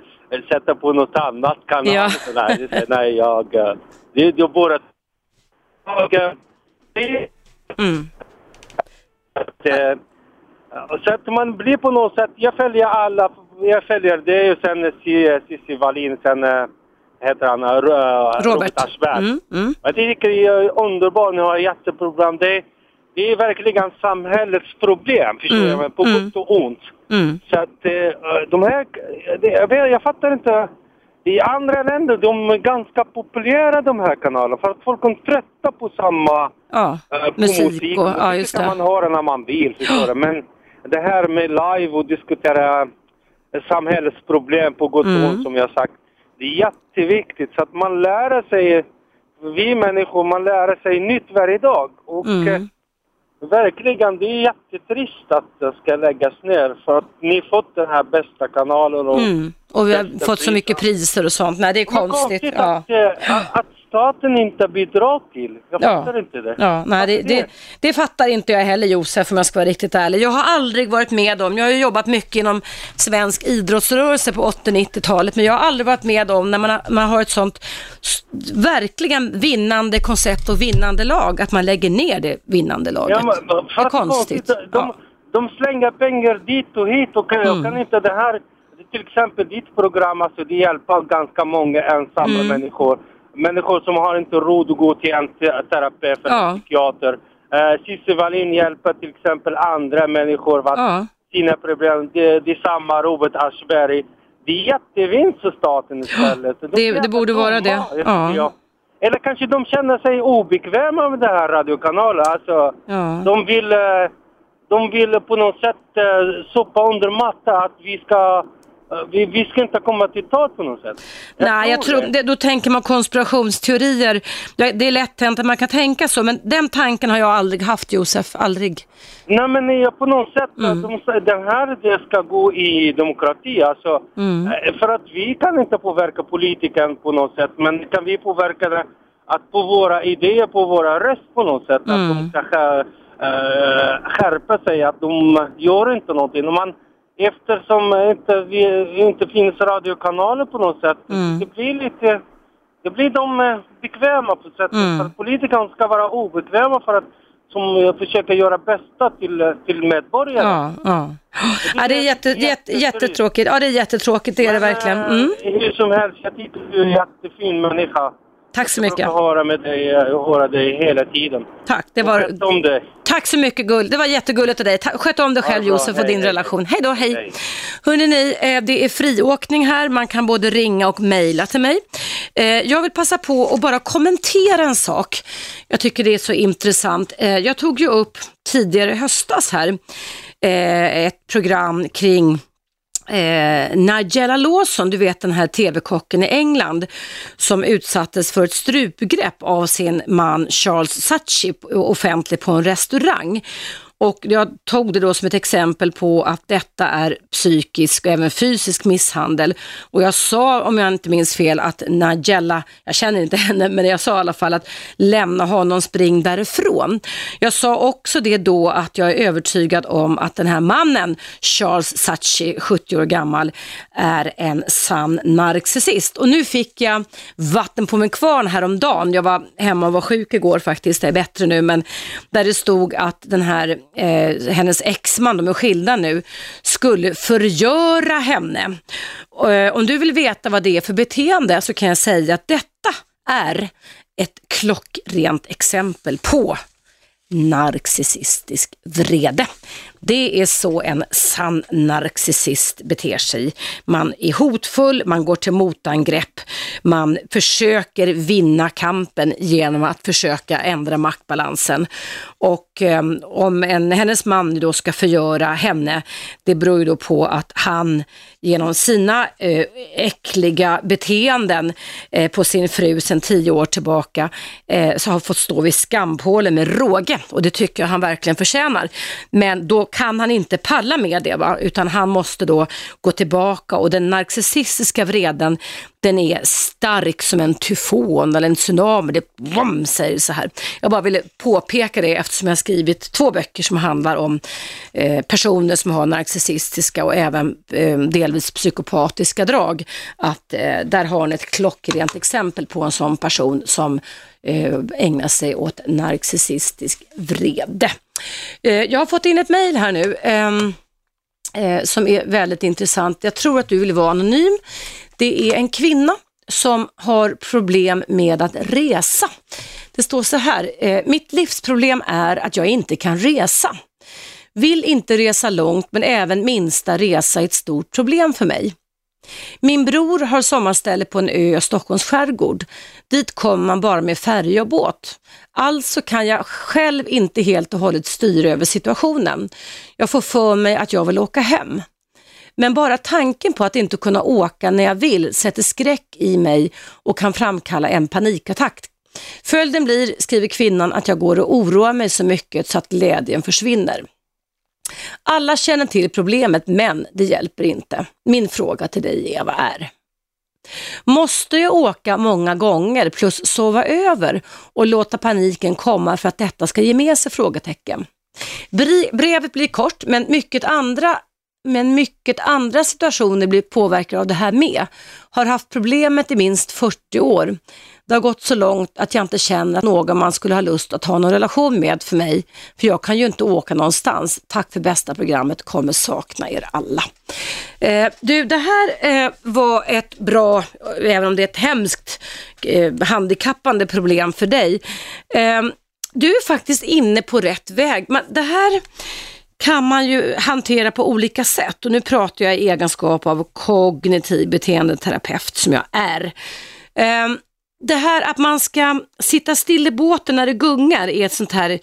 sätta på något annat kanal? Ja. Nej, jag nej jag... eh, Det, det. Jag, eh, det, Mm. att, eh, så att man blir på något sätt... Jag följer alla. Jag följer det ju sen Cissi Wallin, sen eh, heter han eh, Ro- Robert Aschberg. Mm, mm. Jag tycker det är underbart, ni har jätteprogram. Det, det är verkligen samhällets problem, förstår Mm, jag, på mm. gott och ont. Mm. Så att eh, de här, jag, vet, jag fattar inte. I andra länder, de är ganska populära de här kanalerna för att folk är trötta på samma Ja, eh, på musik och, ja det just kan det. man höra när man vill, förstår. Men det här med live och diskutera eh, samhällets problem på gott och Mm. ont som jag sagt. Det är jätteviktigt så att man lär sig, vi människor, man lär sig nytt varje dag. Och Mm. eh, verkligen, det är jättetrist att det ska läggas ner för att ni fått den här bästa kanalen och Mm. Och vi har fått så mycket priser och sånt. Nej, det är konstigt. Ja. att, eh, att, att staten inte bidrar till. Jag Ja. fattar inte det. Ja, nej, det, det, det fattar inte jag heller Josef om jag ska vara riktigt ärlig. Jag har aldrig varit med om, jag har ju jobbat mycket inom svensk idrottsrörelse på 80-90-talet, men jag har aldrig varit med om när man har, man har ett sånt verkligen vinnande koncept och vinnande lag, att man lägger ner det vinnande laget. Ja, men, det är konstigt. De, Ja. de slänger pengar dit och hit och kan, Mm. jag kan inte det här, till exempel ditt program, alltså det hjälper ganska många ensamma Mm. människor. Människor som har inte råd att gå till en te- terapeut eller Ja. psykiater. Uh, Cissi Wallin hjälper till exempel andra människor med Ja. sina problem. Det, det samma Robert Aschberg. Det är jättevinst för staten istället. De Det- det borde vara det. Ja. Eller kanske de känner sig obekväma med den här radiokanalen. Alltså, Ja. de vill, eh, de vill på något sätt eh, sopa under mattan att vi ska, eh, vi, vi ska inte komma till tal på något sätt. Nej, jag tror, det, då tänker man konspirationsteorier. Det, är lätt hänt att man kan tänka så, men den tanken har jag aldrig haft, Josef. Aldrig. Nej men eh, på något sätt, Mm. säger, den här det ska gå i demokrati alltså. Mm. Eh, För att vi kan inte påverka politiken på något sätt, men kan vi påverka det att på våra idéer, på våra röst på något sätt, Mm. att de ska skär, eh, skärpa sig, att de gör inte någonting. Man, eftersom inte, vi inte finns radiokanaler på något sätt, Mm. det blir lite, det blir de eh, bekväma på sättet. Mm. För politikerna ska vara obekväma för att som eh, försöker göra bästa till, eh, till medborgarna. Ja, ja. ja det är jätte, jätte, jättetråkigt. Ja, det är jättetråkigt, det är det verkligen. Men, Mm. eh, Hur som helst, jag tycker du är en jättefin människa. Tack så Jag mycket. brukar höra med dig, eh, höra dig hela tiden. Tack, det Och var, sköt om dig. tack så mycket gull. Det var jättegulligt av dig. Sköt om dig själv bra. Josef och Hej, din hej. relation. Hej då, hej. Hej. Hörrni, ni, eh, det är friåkning här. Man kan både ringa och mejla till mig. Eh, Jag vill passa på att bara kommentera en sak. Jag tycker det är så intressant. Jag tog ju upp tidigare i höstas här ett program kring eh, Nigella Lawson, du vet den här tv-kocken i England som utsattes för ett strupgrepp av sin man Charles Saatchi offentligt på en restaurang. Och jag tog det då som ett exempel på att detta är psykisk och även fysisk misshandel. Och jag sa, om jag inte minns fel, att Nigella, jag känner inte henne, men jag sa i alla fall att lämna honom, spring därifrån. Jag sa också det då att jag är övertygad om att den här mannen, Charles Sachi, 70 år gammal, är en sann narcissist. Och nu fick jag vatten på min kvarn häromdagen. Jag var hemma och var sjuk igår faktiskt, det är bättre nu, men där det stod att den här eh, hennes exman, de är skilda nu, skulle förgöra henne. Eh, om du vill veta vad det är för beteende så kan jag säga att detta är ett klockrent exempel på narcissistisk vrede. Det är så en sann narcissist beter sig. Man är hotfull, man går till motangrepp, man försöker vinna kampen genom att försöka ändra maktbalansen. Och eh, om en, hennes man då ska förgöra henne, det beror ju då på att han genom sina eh, äckliga beteenden eh, på sin fru sedan tio år tillbaka eh, så har fått stå vid skampålen med råge och det tycker jag han verkligen förtjänar. Men då kan han inte palla med det, va? utan han måste då gå tillbaka och den narcissistiska vreden den är stark som en tyfon eller en tsunami. Det vom, säger så här. Jag bara ville påpeka det eftersom jag skrivit två böcker som handlar om eh, personer som har narcissistiska och även eh, delvis psykopatiska drag. Att eh, där har ni ett klockrent exempel på en sån person som eh, ägnar sig åt narcissistisk vrede. Eh, jag har fått in ett mejl här nu ehm, eh, som är väldigt intressant. Jag tror att du vill vara anonym. Det är en kvinna som har problem med att resa. Det står så här, eh, mitt livsproblem är att jag inte kan resa. Vill inte resa långt men även minsta resa är ett stort problem för mig. Min bror har sommarställe på en ö i Stockholms skärgård. Dit kommer man bara med färja och båt. Alltså kan jag själv inte helt och hållet styra över situationen. Jag får för mig att jag vill åka hem. Men bara tanken på att inte kunna åka när jag vill sätter skräck i mig och kan framkalla en panikattack. Följden blir, skriver kvinnan, att jag går och oroar mig så mycket så att glädjen försvinner. Alla känner till problemet men det hjälper inte. Min fråga till dig Eva är Måste jag åka många gånger plus sova över och låta paniken komma för att detta ska ge med sig? frågetecken. Brevet blir kort men mycket andra men mycket andra situationer blir påverkade av det här med. Har haft problemet i minst 40 år. Det har gått så långt att jag inte känner att någon man skulle ha lust att ha någon relation med för mig. För jag kan ju inte åka någonstans. Tack för bästa programmet, kommer sakna er alla. Eh, du, det här eh, var ett bra, även om det är ett hemskt eh, handikappande problem för dig. Eh, du är faktiskt inne på rätt väg. Men det här kan man ju hantera på olika sätt och nu pratar jag i egenskap av kognitiv beteendeterapeut som jag är. Ehm, det här att man ska sitta still i båten när det gungar är ett sånt här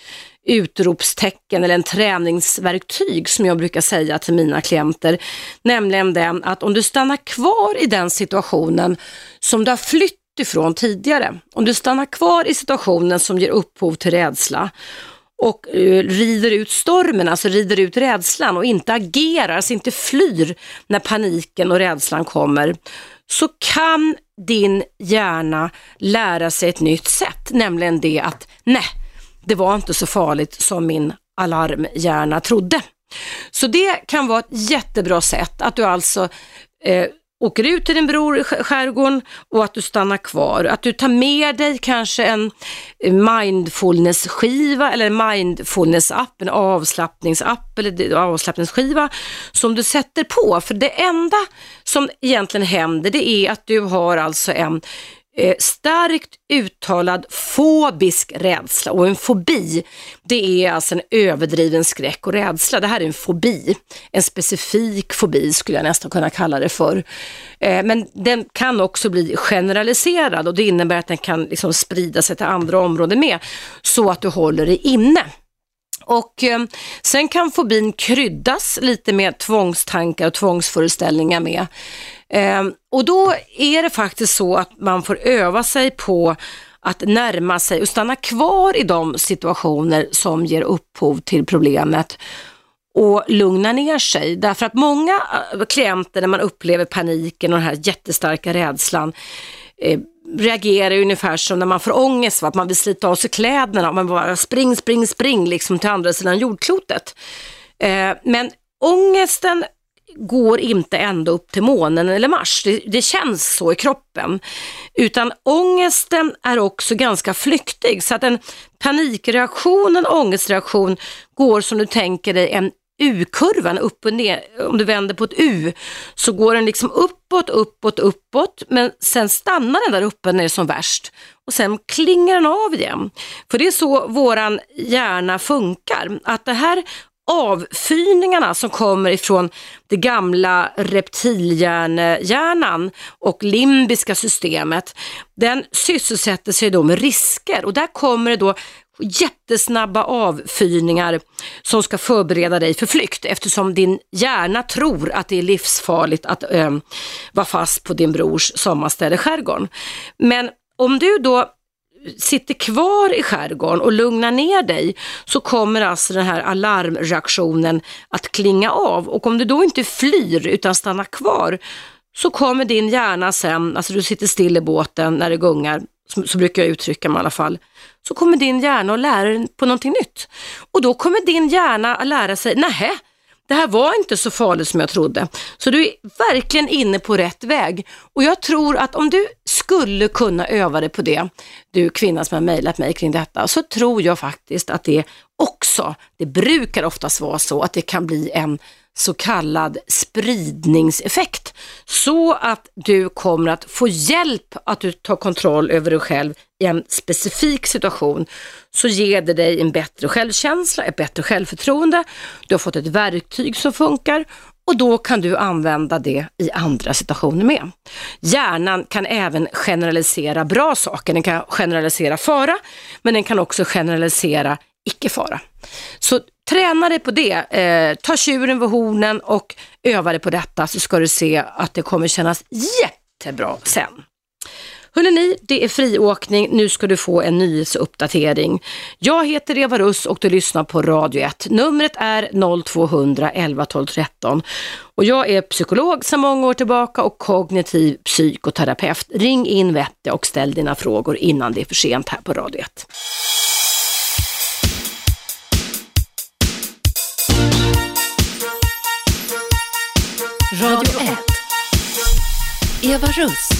utropstecken eller en träningsverktyg som jag brukar säga till mina klienter. Nämligen den att om du stannar kvar i den situationen som du har flytt ifrån tidigare, om du stannar kvar i situationen som ger upphov till rädsla och uh, rider ut stormen, alltså rider ut rädslan och inte agerar, alltså inte flyr när paniken och rädslan kommer, så kan din hjärna lära sig ett nytt sätt, nämligen det att nej, det var inte så farligt som min alarmhjärna trodde. Så det kan vara ett jättebra sätt att du alltså eh, åker ut till din bror i skärgården och att du stannar kvar. Att du tar med dig kanske en mindfulness-skiva eller mindfulness-app, en avslappningsapp eller avslappningsskiva som du sätter på. För det enda som egentligen händer det är att du har alltså en eh, starkt uttalad fobisk rädsla och en fobi det är alltså en överdriven skräck och rädsla. Det här är en fobi, en specifik fobi skulle jag nästan kunna kalla det för. Eh, men den kan också bli generaliserad och det innebär att den kan liksom sprida sig till andra områden med så att du håller dig inne. Och eh, sen kan fobin kryddas lite med tvångstankar och tvångsföreställningar med. Ehm, och då är det faktiskt så att man får öva sig på att närma sig och stanna kvar i de situationer som ger upphov till problemet och lugna ner sig. Därför att många eh, klienter när man upplever paniken och den här jättestarka rädslan eh, reagerar ungefär som när man får ångest, va? att man vill slita av sig kläderna och man bara spring, spring, spring liksom till andra sidan jordklotet. Eh, men ångesten går inte ända upp till månen eller Mars. Det, det, känns så i kroppen. Utan ångesten är också ganska flyktig så att en panikreaktion, en ångestreaktion går som du tänker dig en U-kurvan upp och ner, om du vänder på ett U, så går den liksom uppåt, uppåt, uppåt, men sen stannar den där uppe när det är som värst och sen klingar den av igen. För det är så våran hjärna funkar, att det här avfyrningarna som kommer ifrån det gamla reptilhjärnan och limbiska systemet, den sysselsätter sig då med risker och där kommer det då jättesnabba avfyrningar som ska förbereda dig för flykt eftersom din hjärna tror att det är livsfarligt att äh, vara fast på din brors sommarställe i skärgården. Men om du då sitter kvar i skärgården och lugnar ner dig så kommer alltså den här alarmreaktionen att klinga av och om du då inte flyr utan stannar kvar så kommer din hjärna sen, alltså du sitter still i båten när det gungar, så brukar jag uttrycka mig i alla fall, så kommer din hjärna att lära dig på någonting nytt. Och då kommer din hjärna att lära sig, nähä, det här var inte så farligt som jag trodde. Så du är verkligen inne på rätt väg. Och jag tror att om du skulle kunna öva dig på det, du kvinna som har mejlat mig kring detta, så tror jag faktiskt att det också, det brukar oftast vara så att det kan bli en så kallad spridningseffekt. Så att du kommer att få hjälp att du tar kontroll över dig själv i en specifik situation. Så ger det dig en bättre självkänsla, ett bättre självförtroende. Du har fått ett verktyg som funkar och då kan du använda det i andra situationer med. Hjärnan kan även generalisera bra saker. Den kan generalisera fara, men den kan också generalisera icke-fara. Så träna dig på det. Eh, ta tjuren vid hornen och öva dig på detta så ska du se att det kommer kännas jättebra sen. Hörrni, det är friåkning. Nu ska du få en nyhetsuppdatering. Jag heter Eva Russ och du lyssnar på Radio 1. Numret är 0200 11 12 13 och jag är psykolog sedan många år tillbaka och kognitiv psykoterapeut. Ring in vettiga och ställ dina frågor innan det är för sent här på Radio 1. Radio 1. Eva Russ.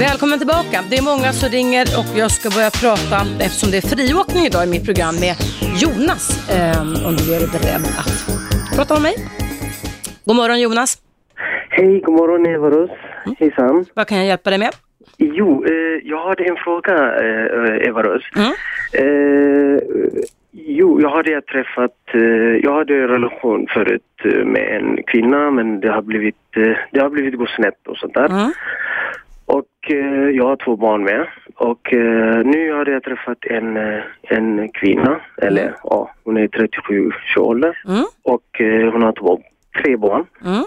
Välkommen tillbaka. Det är många som ringer och jag ska börja prata, eftersom det är friåkning idag i mitt program, med Jonas. Eh, om du är beredd att prata med mig. God morgon Jonas. Hej, god morgon Eva Russ. Mm. Hejsan. Vad kan jag hjälpa dig med? Jo, eh, jag hade en fråga eh, Eva Russ. Mm. Eh, Jo, jag hade träffat, eh, jag hade en relation förut eh, med en kvinna men det har blivit, eh, det har blivit gått snett och sånt där. Mm. Och jag har två barn med och nu hade jag träffat en, en kvinna, eller mm. ja, hon är 37 års ålder mm. och hon har två, tre barn. Mm.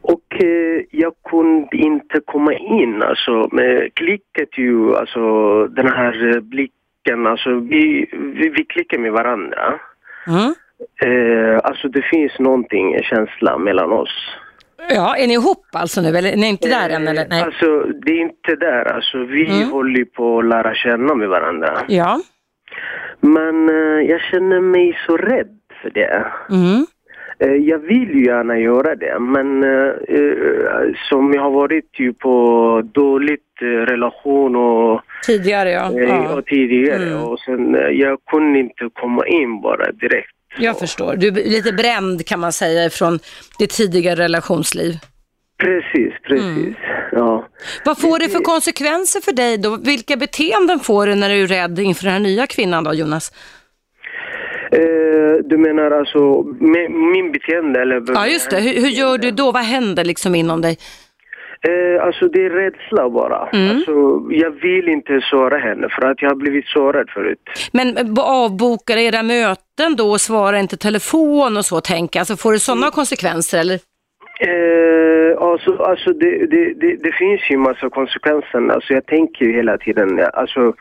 Och jag kunde inte komma in, alltså med klicket ju, alltså den här blicken klicken, alltså vi, vi, vi klickar med varandra. Mm. Eh, alltså det finns någonting, en känsla mellan oss. Ja, är ni ihop alltså nu eller är ni inte där än eller? Nej. Alltså det är inte där, alltså vi mm. håller på att lära känna med varandra. Ja. Men eh, jag känner mig så rädd för det. Mm. Eh, jag vill ju gärna göra det, men eh, eh, som jag har varit ju på dåligt relation och... Tidigare ja. ja. Och tidigare mm. och sen jag kunde inte komma in bara direkt. Jag förstår. Du är lite bränd kan man säga från ditt tidigare relationsliv. Precis, precis. Mm. Ja. Vad får det för konsekvenser för dig då? Vilka beteenden får du när du är rädd inför den här nya kvinnan då, Jonas? Eh, du menar alltså med, min beteende eller? Ja just det, hur, hur, gör du då? Vad händer liksom inom dig? Eh, alltså det är rädsla bara. Mm. Alltså, jag vill inte såra henne för att jag har blivit sårad förut. Men eh, avbokar era möten då och svarar inte telefon och så tänker. Alltså får det sådana konsekvenser eller? Eh, alltså, alltså det, det, det, det finns ju massa konsekvenser. Alltså jag tänker ju hela tiden, alltså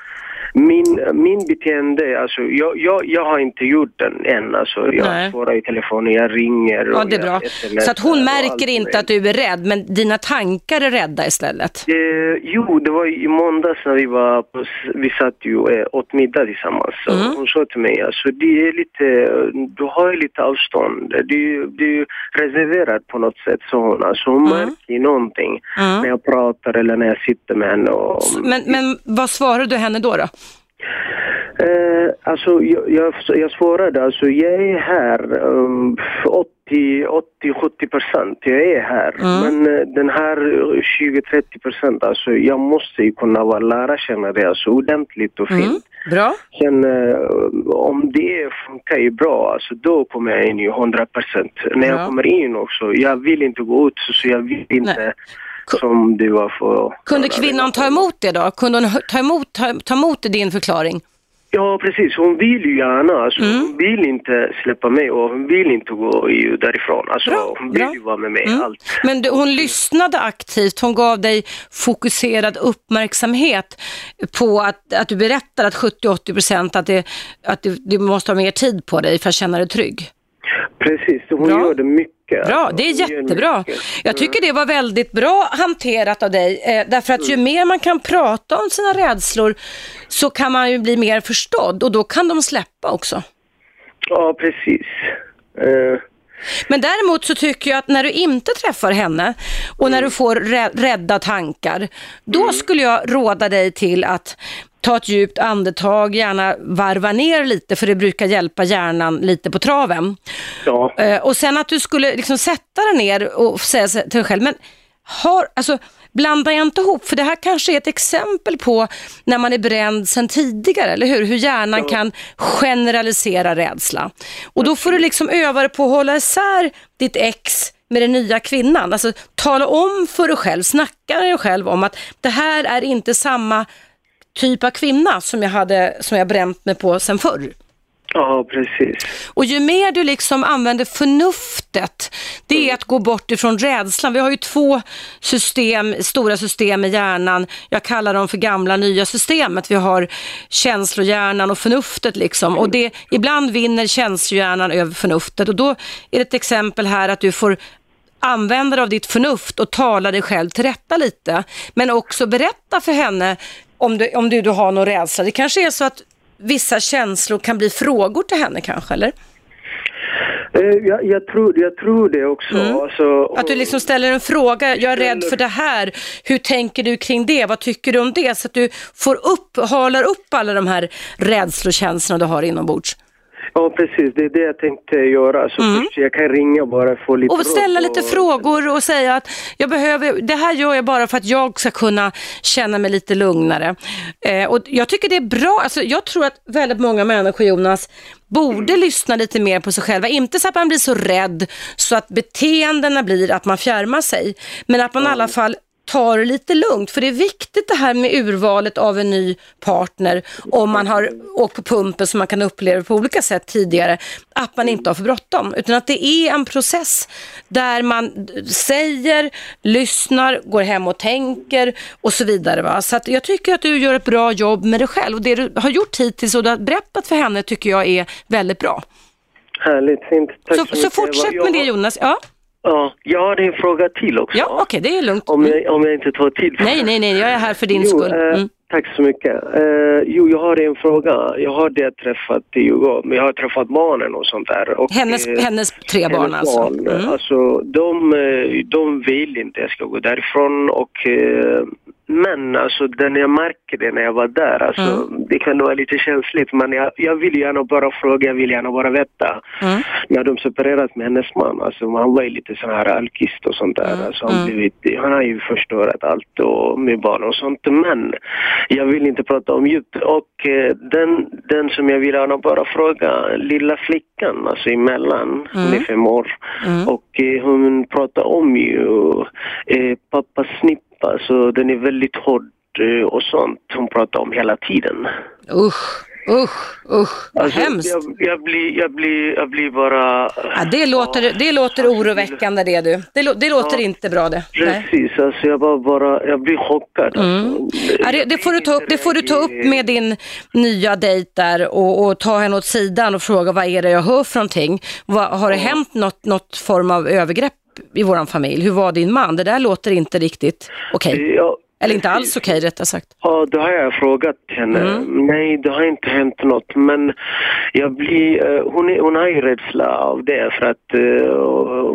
min, min beteende, alltså jag, jag, jag har inte gjort den än. Alltså jag Nej. svarar i telefonen, jag ringer Ja, och det är bra. Så att hon märker inte att du är rädd, men dina tankar är rädda istället. Eh, jo, det var i måndags när vi var på, vi satt ju eh, åt middag tillsammans. Så Mm. Hon sa till mig, alltså det är lite, du har lite avstånd. Du, du är reserverad på något sätt, sa hon. Alltså hon Mm. märker någonting Mm. när jag pratar eller när jag sitter med henne. Och, Men, men vad svarar du henne då? då? Eh, alltså jag, jag, jag svarade, alltså jag är här um, 80-70 procent. Jag är här. Mm. Men eh, den här 20-30 procent, alltså jag måste ju kunna vara, lära känna det alltså, ordentligt och fint. Mm. Bra. Sen eh, om det funkar ju bra, alltså då kommer jag in i 100 procent. När Ja. jag kommer in också, jag vill inte gå ut så jag vill inte Nej. Som det var för... Kunde kvinnan ta emot det då? Kunde hon ta emot, ta, ta emot din förklaring? Ja, precis. Hon vill ju gärna. Alltså, Mm. Hon vill inte släppa mig och hon vill inte gå därifrån. Alltså, Bra, hon vill bra. ju vara med mig. Mm. Allt. Men du, hon lyssnade aktivt, hon gav dig fokuserad uppmärksamhet på att, att du berättar att 70-80 procent att, det, att du, du måste ha mer tid på dig för att känna dig trygg. Precis, hon Bra. gör det mycket. Bra, Alltså, det är jättebra. mycket. Jag tycker det var väldigt bra hanterat av dig, eh, därför att ju mer man kan prata om sina rädslor så kan man ju bli mer förstådd och då kan de släppa också. Ja, precis. Eh, Men däremot så tycker jag att när du inte träffar henne och när du får rä- rädda tankar, då skulle jag råda dig till att ta ett djupt andetag, gärna varva ner lite för det brukar hjälpa hjärnan lite på traven. ja. Eh, och sen att du skulle liksom sätta dig ner och säga till dig själv, men har, alltså, blanda inte ihop, för det här kanske är ett exempel på när man är bränd sedan tidigare, eller hur? Hur hjärnan kan generalisera rädsla. Och då får du liksom öva dig på att hålla isär ditt ex med den nya kvinnan. Alltså tala om för dig själv, snacka med dig själv om att det här är inte samma typ av kvinna som jag, hade, som jag bränt mig på sen förr. ja, precis. Och ju mer du liksom använder förnuftet, det är att gå bort ifrån rädslan. Vi har ju två system, stora system i hjärnan. Jag kallar dem för gamla nya systemet. Vi har känslohjärnan och förnuftet liksom. Och det, ibland vinner känslohjärnan över förnuftet. Och då är det ett exempel här att du får använda dig av ditt förnuft och tala dig själv till rätta lite. Men också berätta för henne om du, om du, du har någon rädsla. Det kanske är så att vissa känslor kan bli frågor till henne kanske, eller? Eh, jag, jag, tror, jag tror det också. Mm. Alltså, Att du liksom ställer en fråga, jag är rädd för det här, hur tänker du kring det, vad tycker du om det? Så att du får upp, halar upp alla de här rädslokänslorna du har inombords. Ja, precis. Det är det jag tänkte göra. Så först jag kan ringa bara och få lite Mm. Och ställa lite och- frågor och säga att jag behöver, det här gör jag bara för att jag ska kunna känna mig lite lugnare. Eh, och jag tycker det är bra, alltså, jag tror att väldigt många människor Jonas borde lyssna lite mer på sig själva. Inte så att man blir så rädd så att beteendena blir att man fjärmar sig. Men att man i alla fall tar det lite lugnt. För det är viktigt det här med urvalet av en ny partner om man har åkt på pumpen som man kan uppleva på olika sätt tidigare. Att man inte har för bråttom. Utan att det är en process där man säger, lyssnar, går hem och tänker och så vidare. Va? Så jag tycker att du gör ett bra jobb med dig själv. Och det du har gjort hittills och du har berättat för henne tycker jag är väldigt bra. Härligt, fint. Tack Så, så, så fortsätt med det Jonas. Ja, Ja, jag har en fråga till också. ja okej det är lugnt. Om, jag, om jag inte tar tid. Nej, nej, nej, jag är här för din jo, skull. eh, Mm. Tack så mycket. Eh, jo, jag har en fråga. Jag har det träffat Hugo, men jag har träffat barnen och sånt där. Och, Hennes, eh, hennes tre barn hennes alltså. barn, Mm. alltså de, eh, de vill inte jag ska gå därifrån och eh, men alltså den jag märker det när jag var där, alltså Mm. det kan vara lite känsligt men jag, jag vill gärna bara fråga, jag vill gärna bara veta. Mm. När de separerat med hennes man, alltså han var ju lite sån här alkist och sånt där. Mm. Alltså, han, blivit, han har ju förstört allt och med barn och sånt. Men jag vill inte prata om djupt. Och eh, den, den som jag vill gärna bara fråga, lilla flickan, alltså emellan, hon är fem år. Och eh, hon pratar om ju eh, pappas snippa, så den är väldigt hård eh, och sånt. Hon pratar om hela tiden. Usch, usch, usch. Vad Alltså, hemskt. jag, jag, blir, jag, blir, jag blir bara... Ja, det, låter, det låter oroväckande det du. Det, det låter inte bra det. Nej. Precis, alltså jag bara, bara jag blir chockad. Alltså. Ja, det, det, får du ta upp, det får du ta upp med din nya dejt där och, och ta henne åt sidan och fråga vad är det jag hör för någonting? Vad, har det hänt något, något form av övergrepp i våran familj? Hur var din man? Det där låter inte riktigt okej. Ja, Eller inte alls okej rättare sagt. Ja, då har jag frågat henne. Mm. Nej, det har inte hänt något. Men jag blir, eh, hon, är, hon har ju rädsla av det för att eh,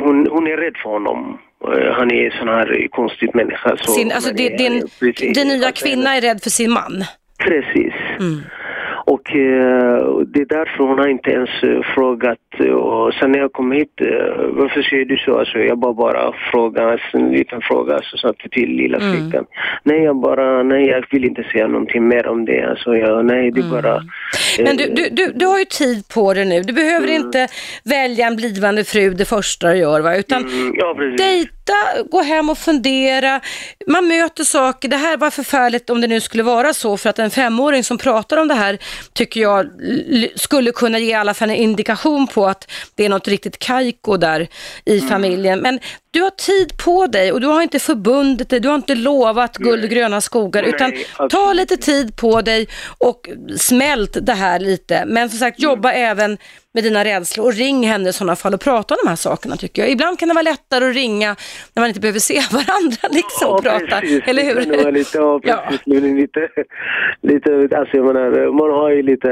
hon, hon är rädd för honom. Eh, han är sån här konstig människa. Så, Sin, alltså, din, eh, din, din nya kvinna är rädd för sin man. Precis. Mm. Och eh, det är därför hon har inte ens eh, frågat. Och sen när jag kom hit, eh, varför säger du så? Alltså, jag bara, bara frågar, en liten fråga, så sa jag till lilla Mm. flickan. Nej, jag bara, nej jag vill inte säga någonting mer om det. Alltså, jag, nej, det är bara... Mm. Men du, eh, du, du, du har ju tid på dig nu. Du behöver Mm. inte välja en blivande fru det första du gör, va? utan mm, ja, precis. Dejta, gå hem och fundera. Man möter saker. Det här var förfärligt om det nu skulle vara så, för att en femåring som pratar om det här tycker jag skulle kunna ge i alla fall en indikation på att det är något riktigt kajko där i Mm. familjen. Men du har tid på dig och du har inte förbundit dig, du har inte lovat guld och gröna skogar, Nej, utan ta lite tid på dig och smält det här lite. Men som sagt, jobba även med dina rädslor och ring henne i sådana fall och prata om de här sakerna tycker jag. Ibland kan det vara lättare att ringa när man inte behöver se varandra liksom och prata, precis. eller Det kan vara hur? lite, ja, Ja. precis. Det lite, lite, alltså jag menar, man har ju lite,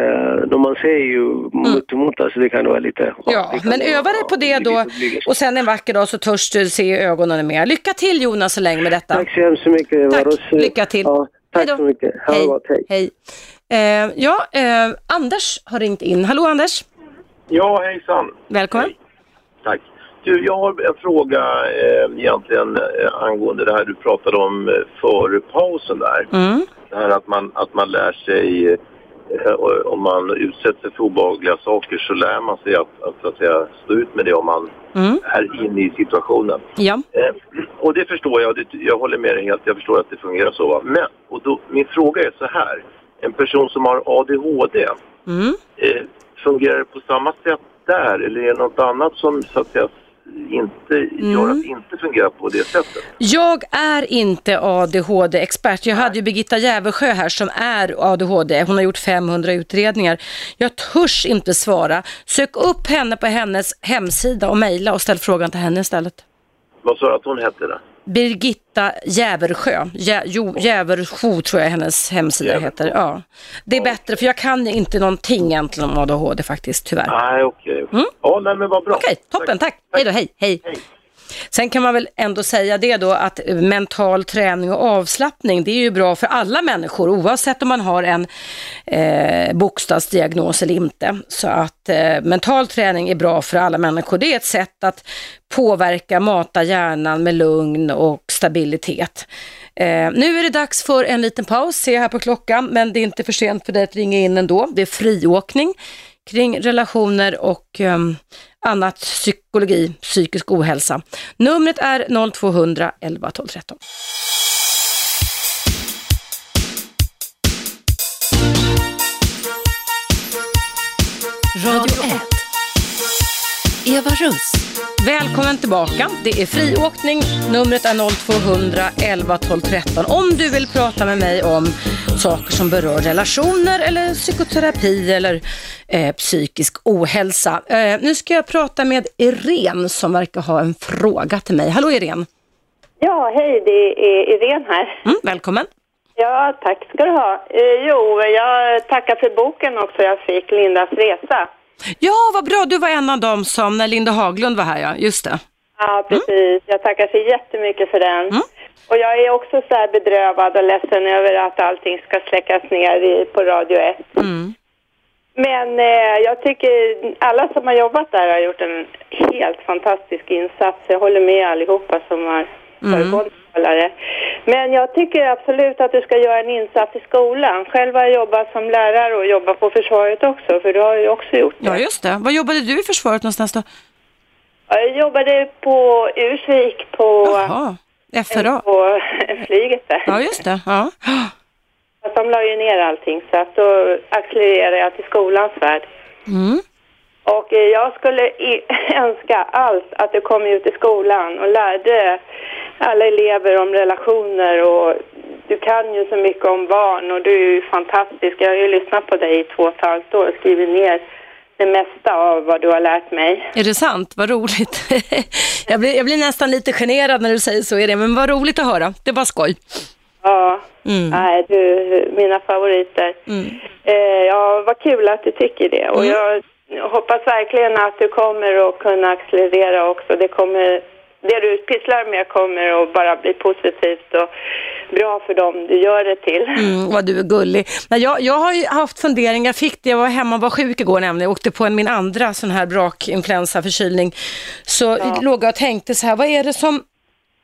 när man säger ju mot emot, alltså det kan vara lite... Mm. Ja, det men öva dig på det då och sen en vacker dag så törs du se i ögonen mer. Lycka till Jonas så länge med detta. Tack så hemskt mycket. Tack. Varos. Lycka till. Ja, tack Hej då. så mycket. Ha det Hej. gott. Hej. Hej. Eh, ja, eh, Anders har ringt in. Hallå Anders, Ja, hejsan. välkommen. Tack. Du, jag har en fråga eh, egentligen eh, angående det här du pratade om eh, före pausen där. Mm. Det här att man, att man lär sig, eh, om man utsätter sig för obehagliga saker så lär man sig att, att, att säga, stå ut med det om man Mm. är inne i situationen. Ja. Eh, och det förstår jag, det, jag håller med dig helt, jag förstår att det fungerar så. Va? Men, och då, min fråga är så här, en person som har ADHD, Mm. eh, fungerar det på samma sätt där eller är det något annat som så att säga inte gör att det inte fungerar på det sättet? Jag är inte ADHD-expert. Jag hade ju Birgitta Jäversjö här som är ADHD. Hon har gjort 500 utredningar. Jag törs inte svara. Sök upp henne på hennes hemsida och mejla och ställ frågan till henne istället. Vad sa du att hon hette då? Birgitta Jäversjö. Jä, jo, Jäversjö tror jag hennes hemsida heter. Ja. Det är bättre för jag kan inte någonting egentligen om ADHD faktiskt, tyvärr. Nej, okej. Okay. Ja, nej, men vad bra. Mm. Okej, toppen, tack. Hej då, hej, hej. Sen kan man väl ändå säga det då att mental träning och avslappning det är ju bra för alla människor oavsett om man har en eh, bokstavsdiagnos eller inte. Så att eh, mental träning är bra för alla människor. Det är ett sätt att påverka, mata hjärnan med lugn och stabilitet. Eh, nu är det dags för en liten paus, ser jag här på klockan, men det är inte för sent för dig att ringa in ändå. Det är friåkning kring relationer och ehm, annat psykologi, psykisk ohälsa. Numret är 0200 11 12 13. Radio 1. Eva Russ. Välkommen tillbaka. Det är friåkning. Numret är 0200 11 12 13. Om du vill prata med mig om saker som berör relationer eller psykoterapi eller eh, psykisk ohälsa. Eh, nu ska jag prata med Irene som verkar ha en fråga till mig. Hallå Irene. Ja, hej, det är Irene här. Mm, välkommen. Ja, tack ska du ha. Eh, jo, jag tackar för boken också jag fick, Lindas resa. Ja, vad bra. Du var en av dem som, när Linda Haglund var här, ja. Just det. Ja, precis. Jag tackar så jättemycket för den. Och jag är också så här bedrövad och ledsen över att allting ska släckas ner på Radio 1. Mm. Men eh, jag tycker alla som har jobbat där har gjort en helt fantastisk insats. Jag håller med allihopa som har föregående talare. Men jag tycker absolut att du ska göra en insats i skolan. Själv har jag jobbat som lärare och jobbat på försvaret också, för du har ju också gjort det. Ja, just det. Vad jobbade du i försvaret någonstans då? Jag jobbade på Ursvik på, Jaha, FRA. på flyget där. Ja, just det. Ja. Fast de la ju ner allting så att då accelererade jag till skolans värld. Mm. Och eh, jag skulle önska allt att du kom ut i skolan och lärde alla elever om relationer och du kan ju så mycket om barn och du är ju fantastisk. Jag har ju lyssnat på dig i två och ett halvt år och skrivit ner det mesta av vad du har lärt mig. Är det sant? Vad roligt. jag, blir, jag blir nästan lite generad när du säger så, är det. men vad roligt att höra. Det var skoj. Ja, Mm. nej du, mina favoriter. Eh, ja, vad kul att du tycker det. Och jag hoppas verkligen att du kommer att kunna accelerera också. Det kommer, det du pysslar med kommer att bara bli positivt och bra för dem du gör det till. Mm, vad du är gullig. Nej, jag, jag har ju haft funderingar, fick det, jag var hemma och var sjuk igår nämligen, jag åkte på en, min andra sån här brakinfluensa förkylning. Så låg jag och tänkte så här, vad är det som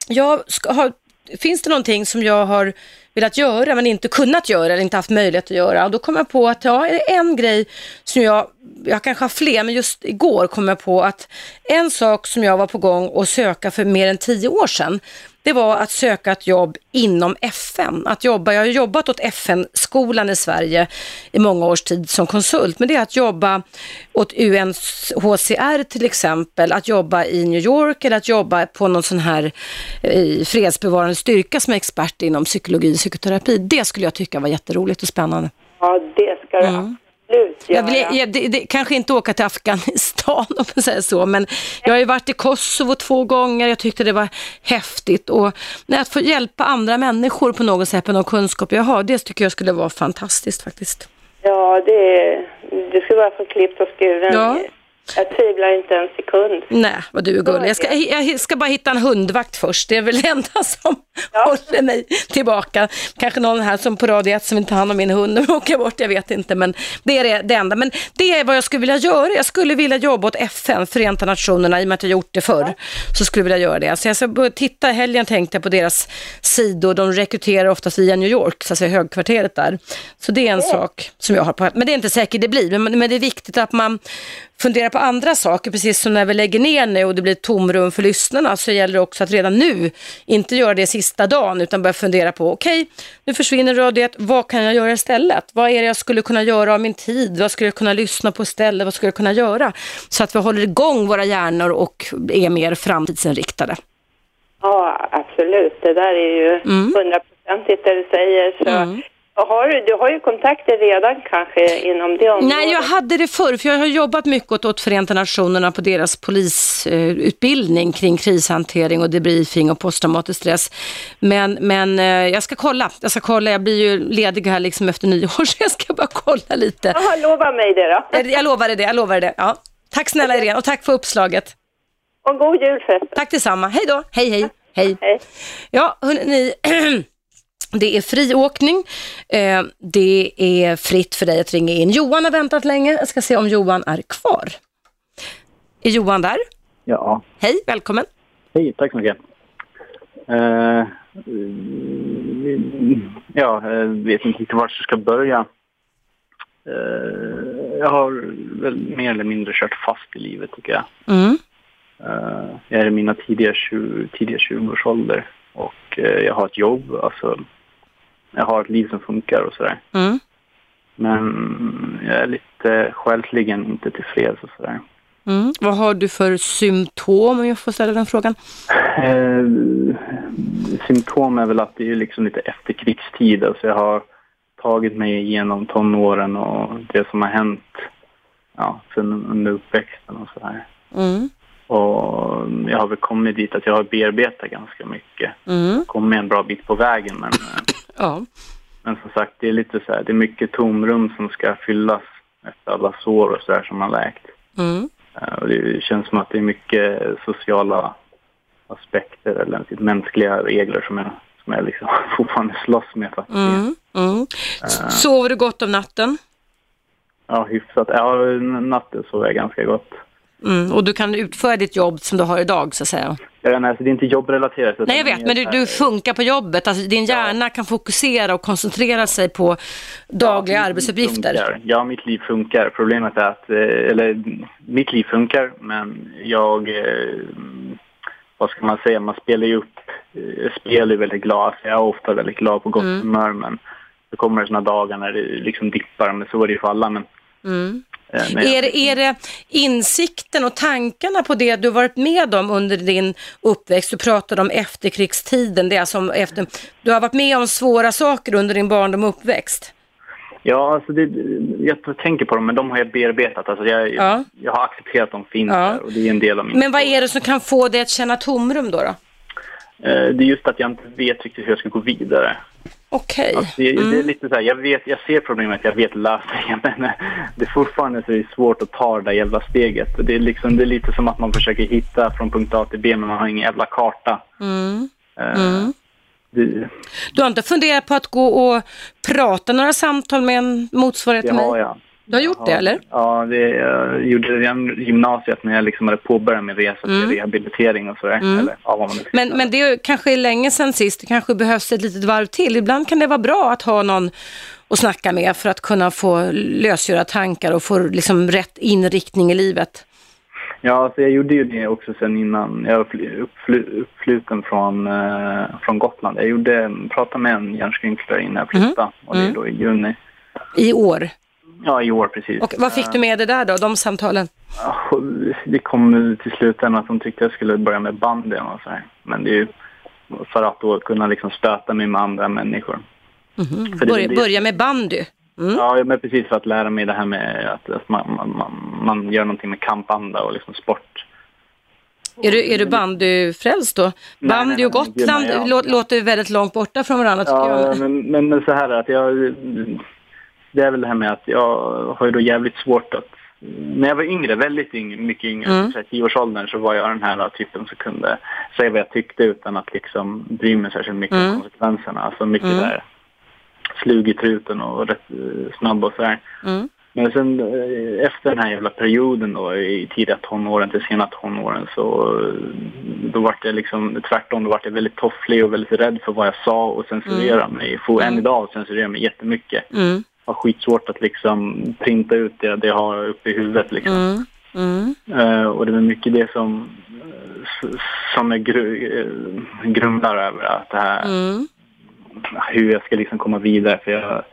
jag ska ha, finns det någonting som jag har velat göra men inte kunnat göra eller inte haft möjlighet att göra? Och då kom jag på att ja, är det en grej som jag, jag kanske har fler, men just igår kom jag på att en sak som jag var på gång att söka för mer än tio år sedan, det var att söka ett jobb inom FN. Att jobba, jag har jobbat åt FN-skolan i Sverige i många års tid som konsult, men det är att jobba åt UNHCR till exempel, att jobba i New York eller att jobba på någon sån här eh, fredsbevarande styrka som är expert inom psykologi och psykoterapi. Det skulle jag tycka var jätteroligt och spännande. Ja, det ska du Mm. Absolut Jag vill, jag, det, det, kanske inte åka till Afghanistan om man säger så, men jag har ju varit i Kosovo två gånger, jag tyckte det var häftigt och när att få hjälpa andra människor på något sätt med någon kunskap jag har, det tycker jag skulle vara fantastiskt faktiskt. Ja, det, du ska vara för klippt och skuren. Ja. Jag tvivlar inte en sekund. Nej, vad du är gullig. Jag ska, jag ska bara hitta en hundvakt först. Det är väl det enda som håller mig tillbaka. Kanske någon här som på radio 1 som vill ta hand om min hund och åka bort, jag vet inte. Men det är det, det enda. Men det är vad jag skulle vilja göra. Jag skulle vilja jobba åt FN, Förenta Nationerna, i och med att jag gjort det förr. Så skulle jag vilja göra det. Så jag ska titta, i helgen tänkte jag på deras sidor. De rekryterar oftast via New York, så att säga högkvarteret där. Så det är en sak som jag har på Men det är inte säkert det blir. Men, men det är viktigt att man funderar på andra saker, precis som när vi lägger ner nu och det blir tomrum för lyssnarna, så gäller det också att redan nu inte göra det sista dagen, utan börja fundera på, okej, nu försvinner radiet, vad kan jag göra istället? Vad är det jag skulle kunna göra av min tid? Vad skulle jag kunna lyssna på istället? Vad skulle jag kunna göra? Så att vi håller igång våra hjärnor och är mer framtidsinriktade. Ja, absolut. Det där är ju hundraprocentigt det du säger. Så har du, du har ju kontakter redan kanske inom det området. Nej, jag hade det förr, för jag har jobbat mycket åt, åt Förenta Nationerna på deras polisutbildning kring krishantering och debriefing och posttraumatisk stress. Men, men eh, jag ska kolla, jag ska kolla, jag blir ju ledig här liksom efter nyår, så jag ska bara kolla lite. Jaha, lova mig det då. Jag, jag lovade det, jag lovade det. Ja. Tack snälla Irene och tack för uppslaget. Och god jul förresten. Tack detsamma. Hej då, hej hej. Hej. Ja, hörni, det är friåkning. Eh, det är fritt för dig att ringa in. Johan har väntat länge. Jag ska se om Johan är kvar. Är Johan där? Ja, Hej, välkommen. hej, tack så mycket. Eh, mm, ja, jag vet inte riktigt vart jag ska börja. Eh, jag har väl mer eller mindre kört fast i livet tycker jag. Mm. Eh, jag är i mina tidiga, 20, tidiga 20-årsålder och eh, jag har ett jobb, alltså jag har ett liv som funkar och sådär. Mm. Men jag är lite själsligen inte tillfreds och sådär. Mm. Vad har du för symptom om jag får ställa den frågan? Eh, symptom är väl att det är liksom lite efterkrigstid. Alltså jag har tagit mig igenom tonåren och det som har hänt ja, sen under uppväxten och sådär. Mm. Och jag har väl kommit dit att jag har bearbetat ganska mycket. Mm. Kommit en bra bit på vägen men, eh, Ja. men som sagt det är lite så här, det är mycket tomrum som ska fyllas efter alla sår och sådär som har läkt. Mm. Eh, Och det känns som att det är mycket sociala aspekter eller mänskliga regler som jag som jag liksom fortfarande slåss med faktiskt. Mm. Mm. Eh. Sover du gott om natten? Ja, hyfsat. Ja, natten sover jag ganska gott. Mm. Och du kan utföra ditt jobb som du har idag så att säga? Inte, alltså, det är inte jobbrelaterat. Nej jag vet, men du, du funkar på jobbet. Alltså, din hjärna kan fokusera och koncentrera sig på dagliga liv arbetsuppgifter. Funkar. Ja, mitt liv funkar. Problemet är att, eh, eller mitt liv funkar, men jag, eh, vad ska man säga, man spelar ju upp, eh, spelar ju väldigt glad. Jag är ofta väldigt glad på gott Mm. humör, men det kommer sådana dagar när det liksom dippar, men så är det ju för alla. Men, Mm. Eh, Är, är det insikten och tankarna på det du varit med om under din uppväxt? Du pratade om efterkrigstiden, det är som efter, du har varit med om svåra saker under din barndom och uppväxt. Ja, alltså det, jag tänker på dem, men de har jag bearbetat. Alltså jag, Ja. jag har accepterat att de finns Ja. där och det är en del av min Men vad är det som kan få dig att känna tomrum då? då? Eh, Det är just att jag inte vet riktigt hur jag ska gå vidare. Okej. Alltså det, det är Mm. lite så här, jag, vet, jag ser problemet, jag vet lösningen, men eh, det är fortfarande så är det svårt att ta det där jävla steget. Det är, liksom, det är lite som att man försöker hitta från punkt A till B, men man har ingen jävla karta. Mm. Eh, Mm. Det, Du har inte funderat på att gå och prata några samtal med en motsvarighet det till mig? har jag. Du har gjort det eller? Ja, det, jag gjorde det redan i gymnasiet när jag liksom hade påbörjat min resa till Mm. rehabilitering och sådär. Mm. Eller, ja, Men, men det är kanske länge sedan sist, det kanske behövs ett litet varv till. Ibland kan det vara bra att ha någon att snacka med för att kunna få lösgöra tankar och få liksom rätt inriktning i livet. Ja, alltså jag gjorde ju det också sen innan. Jag var uppfluten från, eh, från Gotland. Jag gjorde, pratade med en hjärnskrynklare innan jag flyttade. Och det är Mm. då i juni. I år. Ja, i år precis. Och vad fick du med dig där då, de samtalen? Det kom till slutändan att de tyckte jag skulle börja med bandy och så här. Men det är ju för att då kunna liksom stöta mig med andra människor. För det är Börja, det- börja med bandy. Mm. Ja, men precis för att lära mig det här med att, att man, man, man, gör någonting med kampanda och liksom sport. Är du, är du bandyfrälst då? Bandy nej, och nej, Gotland nej, ja. lå- låter väldigt långt borta från varandra tycker Ja, jag. men, men, men så här att jag... Det är väl det här med att jag har ju då jävligt svårt att... När jag var yngre, väldigt yngre, mycket yngre, Mm. mm. 10-årsåldern, så var jag den här typen som kunde säga vad jag tyckte utan att liksom bry mig särskilt mycket Mm. om konsekvenserna. Alltså mycket Mm. där slug i truten och rätt eh, snabb och så här. Mm. Men sen eh, efter den här jävla perioden då i tidiga tonåren till sena tonåren så eh, då var det liksom tvärtom, då var jag väldigt tofflig och väldigt rädd för vad jag sa och censurera mig. Får än Mm. idag censurera mig jättemycket. Mm. Har skitsvårt att liksom printa ut det, det jag har uppe i huvudet liksom. Mm. Mm. Eh, och det är mycket det som, eh, som jag gru, eh, grumlar över att det här, Mm. hur jag ska liksom komma vidare för jag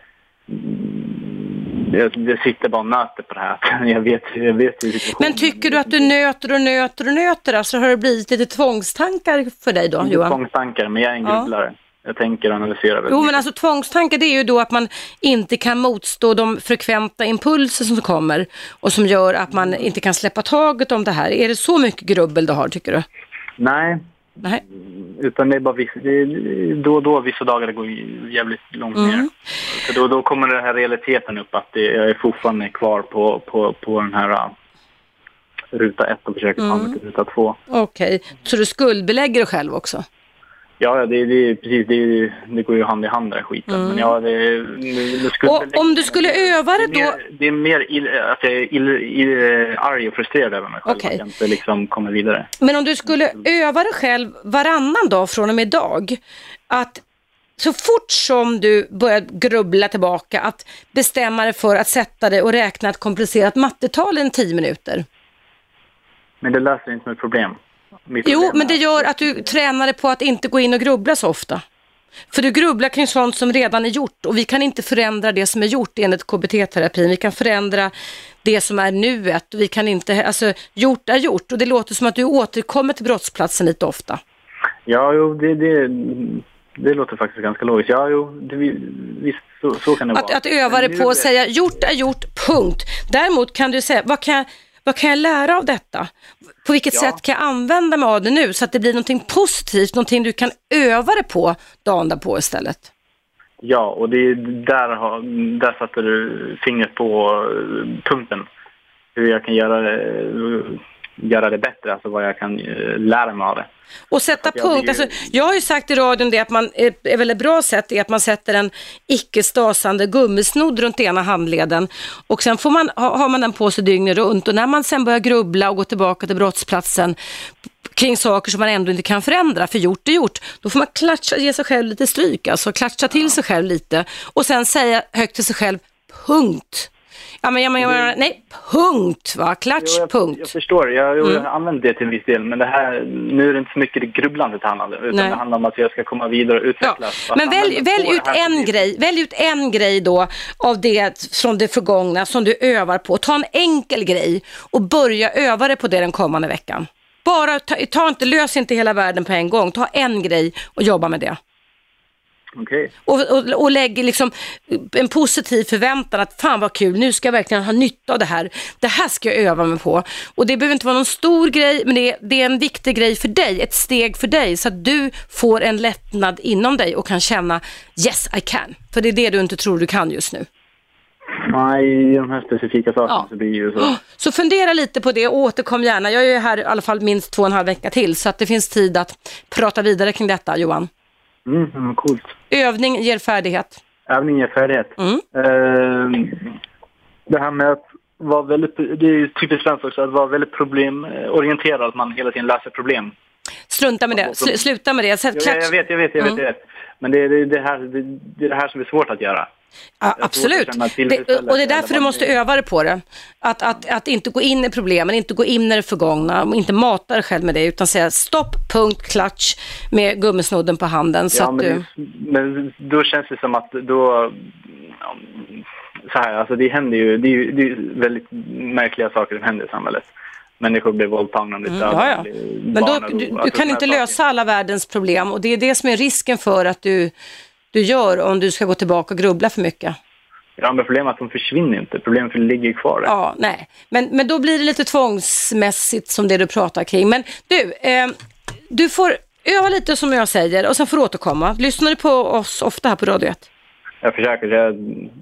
jag, jag sitter bara och nöter på det här. Jag vet, jag vet hur situationen Men tycker du att du nöter och nöter och nöter? Alltså har det blivit lite tvångstankar för dig då, Johan? tvångstankar, men jag är en Ja. Jag tänker och analyserar Jo, men alltså tvångstankar det är ju då att man inte kan motstå de frekventa impulser som kommer och som gör att man inte kan släppa taget om det här. Är det så mycket grubbel du har, tycker du? Nej, Nej. utan det är bara vissa, är då och då, vissa dagar det går jävligt långt ner. Mm. Så då, då kommer den här realiteten upp att det, jag är fortfarande kvar på, på, på den här uh, ruta ett och försöker ta Mm. mig till ruta två. Okej, så du skuldbelägger dig själv också? Ja, det, det, precis, det, det går ju hand i hand den här skiten. Mm. Men ja, det, det, skulle Och om du skulle öva det då? det är mer ill, att jag är ill, ill, arg och frustrerad över mig själv. Okej. Att jag inte liksom kommer vidare. Men om du skulle öva dig själv varannan dag från och med idag, att så fort som du börjar grubbla tillbaka, att bestämma dig för att sätta dig och räkna ett komplicerat mattetal i tio minuter. Men det löser inte mitt problem. Jo, men det gör att du tränar dig på att inte gå in och grubbla så ofta. För du grubblar kring sånt som redan är gjort och vi kan inte förändra det som är gjort enligt KBT-terapin. Vi kan förändra det som är nuet vi kan inte, alltså gjort är gjort och det låter som att du återkommer till brottsplatsen lite ofta. Ja, jo, det, det, det låter faktiskt ganska logiskt. Ja, jo, det, visst, så, så kan det Att, vara. att öva dig på att säga gjort är gjort, punkt. Däremot kan du säga, vad kan jag, vad kan jag lära av detta? På vilket Ja. sätt kan jag använda mig av det nu så att det blir någonting positivt, någonting du kan öva dig på dagen därpå istället? Ja, och det är där, har, där satte du fingret på eh, punkten. Hur jag kan göra det, göra det bättre, alltså vad jag kan uh, lära mig av det. Och sätta jag punkt. ju- Alltså, jag har ju sagt i radion det att man, är, är väl ett bra sätt är att man sätter en icke stasande gummisnodd runt ena handleden och sen får man, ha, har man den på sig dygnet runt och när man sen börjar grubbla och gå tillbaka till brottsplatsen kring saker som man ändå inte kan förändra, för gjort är gjort, då får man klatscha, ge sig själv lite stryk, alltså klatscha till sig själv lite och sen säga högt till sig själv, punkt. Ja men jag menar, nej, punkt va, klatsch, punkt. Jag förstår, jag, Mm. jag använder det till en viss del, men det här, nu är det inte så mycket det grubblandet det handlar om, utan Nej. det handlar om att jag ska komma vidare och utvecklas. Att Men välj, välj ut en grej, välj ut en grej då av det från det förgångna som du övar på. Ta en enkel grej och börja öva dig på det den kommande veckan. Bara ta, ta inte, lös inte hela världen på en gång. Ta en grej och jobba med det. Okej. Och, och, och lägg liksom en positiv förväntan att fan vad kul, nu ska jag verkligen ha nytta av det här. Det här ska jag öva mig på. Och det behöver inte vara någon stor grej, men det är, det är en viktig grej för dig, ett steg för dig, så att du får en lättnad inom dig och kan känna yes I can. För det är det du inte tror du kan just nu. Nej, de här specifika sakerna så blir ju så. Så fundera lite på det och återkom gärna. Jag är ju här i alla fall minst två och en halv vecka till, så att det finns tid att prata vidare kring detta, Johan. Mm, mm, coolt. Övning ger färdighet. Övning ger färdighet. Mm. Eh, det här med att vara väldigt, det är ju typiskt svenskt också, att vara väldigt problemorienterad, att man hela tiden löser problem. Strunta med det, Sl- sluta med det. Sätt Jag, jag vet, jag vet, jag vet, Mm. jag vet. Men det är det, det, här, det, det är det här som är svårt att göra. Ja, absolut. Det, och det är därför du måste öva dig på det. Att, att, att inte gå in i problemen, inte gå in i det förgångna, och inte mata dig själv med det, utan säga stopp, punkt, klatsch med gummisnodden på handen. Så ja, att men, du... men då känns det som att då... ja, Så här, alltså det händer ju, det är ju det är väldigt märkliga saker som händer i samhället. Människor blir våldtagna, blir Mm, dödade, ja, ja. blir Men då, barn- du, du alltså kan inte lösa alla världens problem och det är det som är risken för att du, du gör om du ska gå tillbaka och grubbla för mycket. Ja, men problemet är att de försvinner inte. Problemet ligger kvar där. Ja, nej. Men, men då blir det lite tvångsmässigt som det du pratar kring. Men du, eh, du får öva lite som jag säger och sen får du återkomma. Lyssnar du på oss ofta här på Radio 1? Jag försöker, jag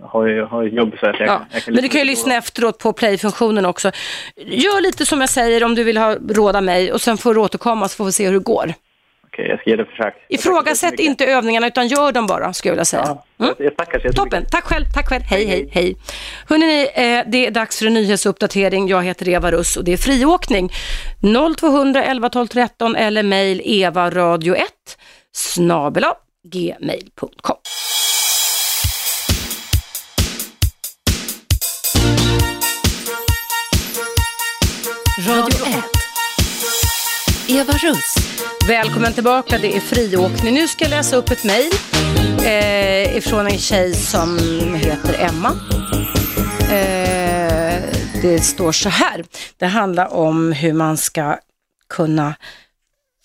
har ju har jobb så att jag, Ja, jag kan men du kan ju lyssna efteråt på play-funktionen också. Gör lite som jag säger om du vill ha råd av mig och sen får du återkomma så får vi se hur det går. Okej, jag ska ge det ett försök. Ifrågasätt inte övningarna utan gör dem bara, skulle jag vilja säga. Jag, jag tackar så jättemycket. Toppen, tack själv, tack själv. Hej, hej, hej. Hörrni, eh, det är dags för en nyhetsuppdatering. Jag heter Eva Russ och det är friåkning. 0200 11 12 13 eller mejl evaradio1 snabela gmail.com. Radio 1. Eva Russ. Välkommen tillbaka, det är friåkning. Nu ska jag läsa upp ett mejl eh, ifrån en tjej som heter Emma. Eh, det står så här, det handlar om hur man ska kunna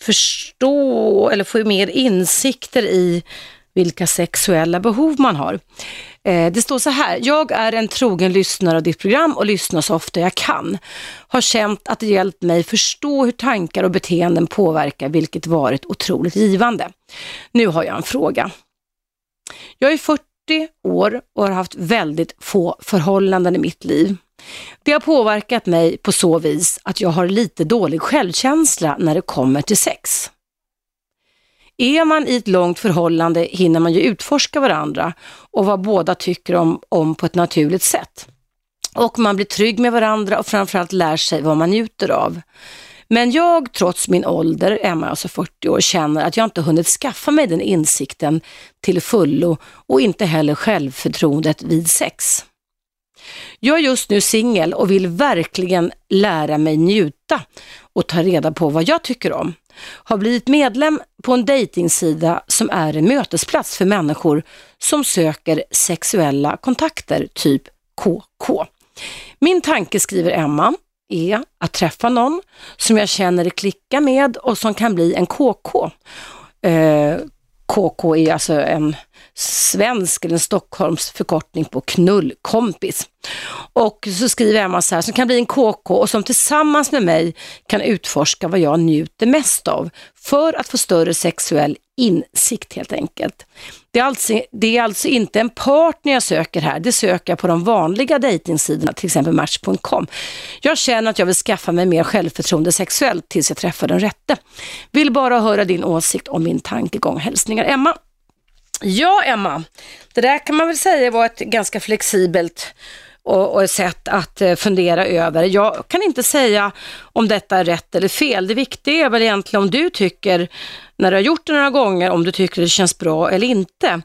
förstå eller få mer insikter i vilka sexuella behov man har. Eh, det står så här, jag är en trogen lyssnare av ditt program och lyssnar så ofta jag kan. Har känt att det hjälpt mig förstå hur tankar och beteenden påverkar, vilket varit otroligt givande. Nu har jag en fråga. Jag är 40 år och har haft väldigt få förhållanden i mitt liv. Det har påverkat mig på så vis att jag har lite dålig självkänsla när det kommer till sex. Är man i ett långt förhållande hinner man ju utforska varandra och vad båda tycker om, om på ett naturligt sätt. Och man blir trygg med varandra och framförallt lär sig vad man njuter av. Men jag, trots min ålder, Emma är alltså 40 år, känner att jag inte hunnit skaffa mig den insikten till fullo och inte heller självförtroendet vid sex. Jag är just nu singel och vill verkligen lära mig njuta och ta reda på vad jag tycker om. Har blivit medlem på en dejtingsida som är en mötesplats för människor som söker sexuella kontakter, typ KK. Min tanke, skriver Emma, är att träffa någon som jag känner klicka med och som kan bli en KK. Eh, KK är alltså en svensk eller en Stockholms förkortning på knullkompis. Och så skriver Emma så här, som kan bli en KK och som tillsammans med mig kan utforska vad jag njuter mest av för att få större sexuell insikt helt enkelt. Det är, alltså, det är alltså inte en partner jag söker här, det söker jag på de vanliga dejtingsidorna, till exempel Match.com. Jag känner att jag vill skaffa mig mer självförtroende sexuellt tills jag träffar den rätte. Vill bara höra din åsikt om min tankegång. Hälsningar Emma. Ja, Emma, det där kan man väl säga var ett ganska flexibelt och, och ett sätt att eh, fundera över. Jag kan inte säga om detta är rätt eller fel. Det viktiga är väl egentligen om du tycker, när du har gjort det några gånger, om du tycker det känns bra eller inte.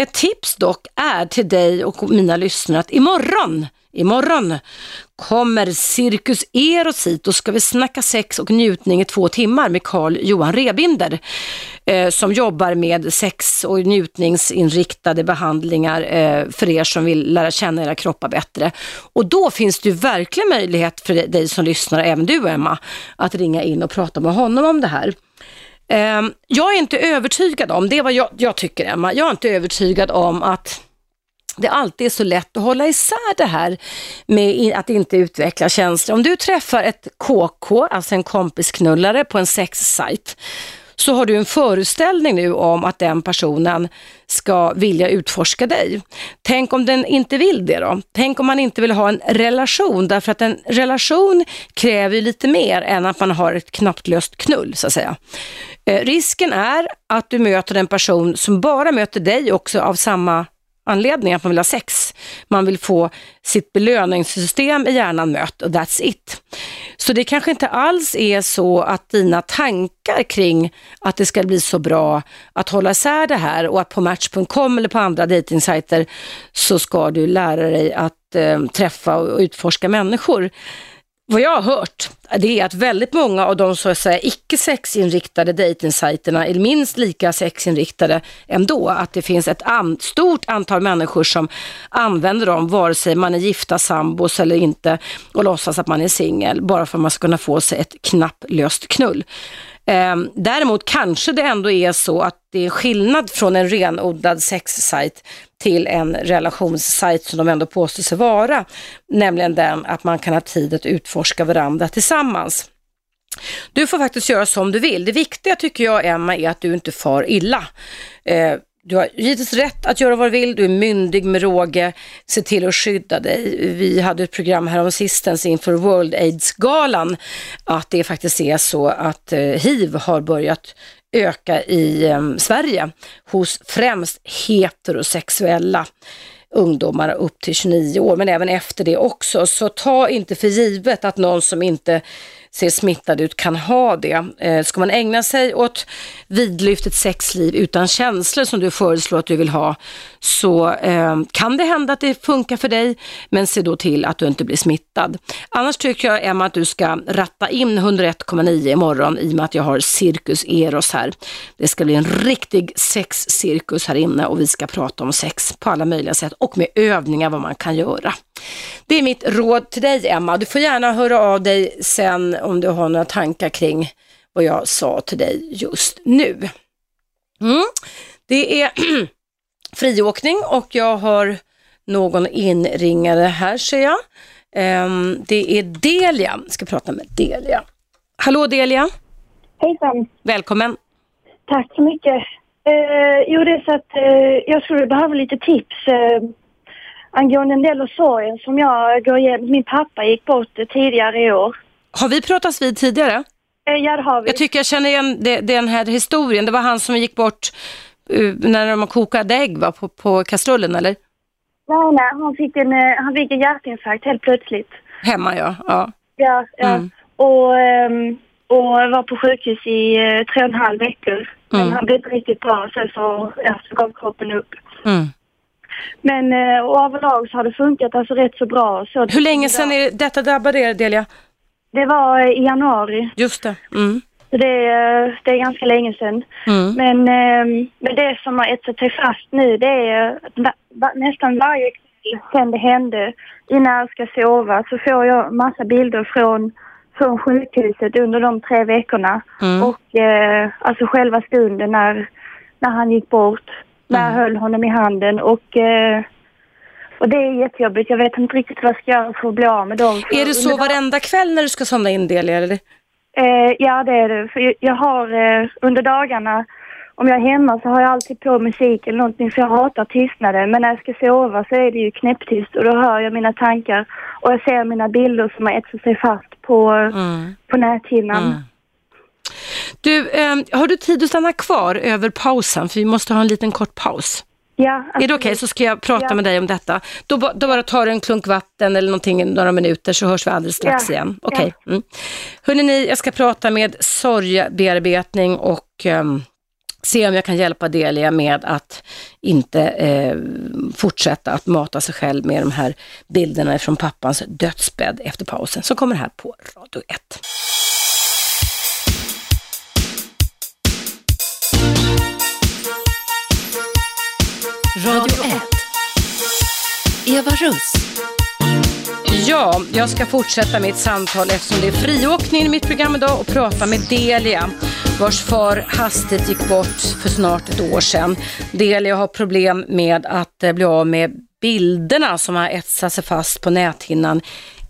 Ett tips dock är till dig och mina lyssnare att imorgon Imorgon kommer Cirkus Eros hit och ska vi snacka sex och njutning i två timmar med Carl Johan Rebinder eh, som jobbar med sex och njutningsinriktade behandlingar eh, för er som vill lära känna era kroppar bättre. Och då finns det ju verkligen möjlighet för dig som lyssnar, även du Emma, att ringa in och prata med honom om det här. Eh, jag är inte övertygad om, det är vad jag, jag tycker Emma, jag är inte övertygad om att det alltid är så lätt att hålla isär det här med att inte utveckla känslor. Om du träffar ett KK, alltså en kompisknullare på en sexsajt, så har du en föreställning nu om att den personen ska vilja utforska dig. Tänk om den inte vill det då? Tänk om man inte vill ha en relation, därför att en relation kräver lite mer än att man har ett knapplöst knull, så att säga. Eh, risken är att du möter en person som bara möter dig också av samma anledning, att man vill ha sex. Man vill få sitt belöningssystem i hjärnan mött och that's it. Så det kanske inte alls är så att dina tankar kring att det ska bli så bra att hålla isär det här och att på Match.com eller på andra dejtingsajter så ska du lära dig att eh, träffa och utforska människor. Vad jag har hört, det är att väldigt många av de så att säga icke sexinriktade dejtingsajterna är minst lika sexinriktade ändå. Att det finns ett an stort antal människor som använder dem, vare sig man är gifta sambos eller inte, och låtsas att man är singel, bara för att man ska kunna få sig ett knapplöst knull. Ehm, däremot kanske det ändå är så att det är skillnad från en renodlad sexsajt till en relationssajt som de ändå påstår sig vara, nämligen den att man kan ha tid att utforska varandra tillsammans. Du får faktiskt göra som du vill. Det viktiga tycker jag Emma är att du inte far illa. Ehm, du har givetvis rätt att göra vad du vill, du är myndig med råge, se till att skydda dig. Vi hade ett program här om sistens inför World AIDS-galan att det faktiskt är så att eh, hiv har börjat öka i eh, Sverige hos främst heterosexuella ungdomar upp till 29 år, men även efter det också. Så ta inte för givet att någon som inte ser smittad ut kan ha det. Eh, ska man ägna sig åt vidlyftigt sexliv utan känslor som du föreslår att du vill ha så eh, kan det hända att det funkar för dig men se då till att du inte blir smittad. Annars tycker jag Emma att du ska ratta in 101,9 imorgon i och med att jag har Cirkus Eros här. Det ska bli en riktig sexcirkus här inne och vi ska prata om sex på alla möjliga sätt och med övningar vad man kan göra. Det är mitt råd till dig Emma. Du får gärna höra av dig sen om du har några tankar kring vad jag sa till dig just nu. Mm. Det är friåkning och jag har någon inringare här ser jag. Um, det är Delia, jag ska prata med Delia. Hallå Delia! Hejsan! Välkommen! Tack så mycket. Uh, jo, det är så att uh, jag skulle behöva lite tips uh, angående en del av sorgen som jag går igenom. Min pappa gick bort tidigare i år. Har vi pratats vid tidigare? Ja, det har vi. Jag tycker jag känner igen det, den här historien. Det var han som gick bort uh, när de kokade ägg va? På, på kastrullen, eller? Nej, nej, han fick en, han fick en hjärtinfarkt helt plötsligt. Hemma, ja. Ja, ja. ja. Mm. Och, um, och var på sjukhus i tre och en halv veckor. Mm. Men han blev inte riktigt bra, sen så, ja, så gav kroppen upp. Mm. Men uh, och överlag så har det funkat alltså rätt så bra. Så Hur länge sedan är detta drabbade er, Delia? Det var i januari. Just det. Mm. Det, det är ganska länge sedan. Mm. Men, ehm, men det som har etsat sig fast nu det är att nästan varje kväll sen det hände innan jag ska sova så får jag massa bilder från, från sjukhuset under de tre veckorna. Mm. Och eh, alltså själva stunden när, när han gick bort. När jag mm. höll honom i handen och, eh, Och det är jättejobbigt. Jag vet inte riktigt vad jag ska göra för att bli av med dem. Är det så varenda kväll när du ska somna in Delia? Eller? Eh, ja, det är det. För jag- har eh, under dagarna, om jag är hemma så har jag alltid på musik eller någonting för jag hatar tystnaden. Men när jag ska sova så är det ju knäpptyst och då hör jag mina tankar och jag ser mina bilder som har etsat sig fast på, Mm. på näthinnan. Du, ehm, har du tid att stanna kvar över pausen? För vi måste ha en liten kort paus. Ja, Är det okej så ska jag prata Ja. med dig om detta. Då, då bara tar du en klunk vatten eller någonting i några minuter så hörs vi alldeles strax Ja. igen. Okej. Mm. Hörrni, ni, jag ska prata med sorgbearbetning och ehm, se om jag kan hjälpa Delia med att inte eh, fortsätta att mata sig själv med de här bilderna från pappans dödsbädd efter pausen som kommer här på Radio 1. Radio 1. Eva Russ. Ja, jag ska fortsätta mitt samtal eftersom det är friåkning i mitt program idag och prata med Delia vars far hastigt gick bort för snart ett år sedan. Delia har problem med att eh, bli av med bilderna som har etsat sig fast på näthinnan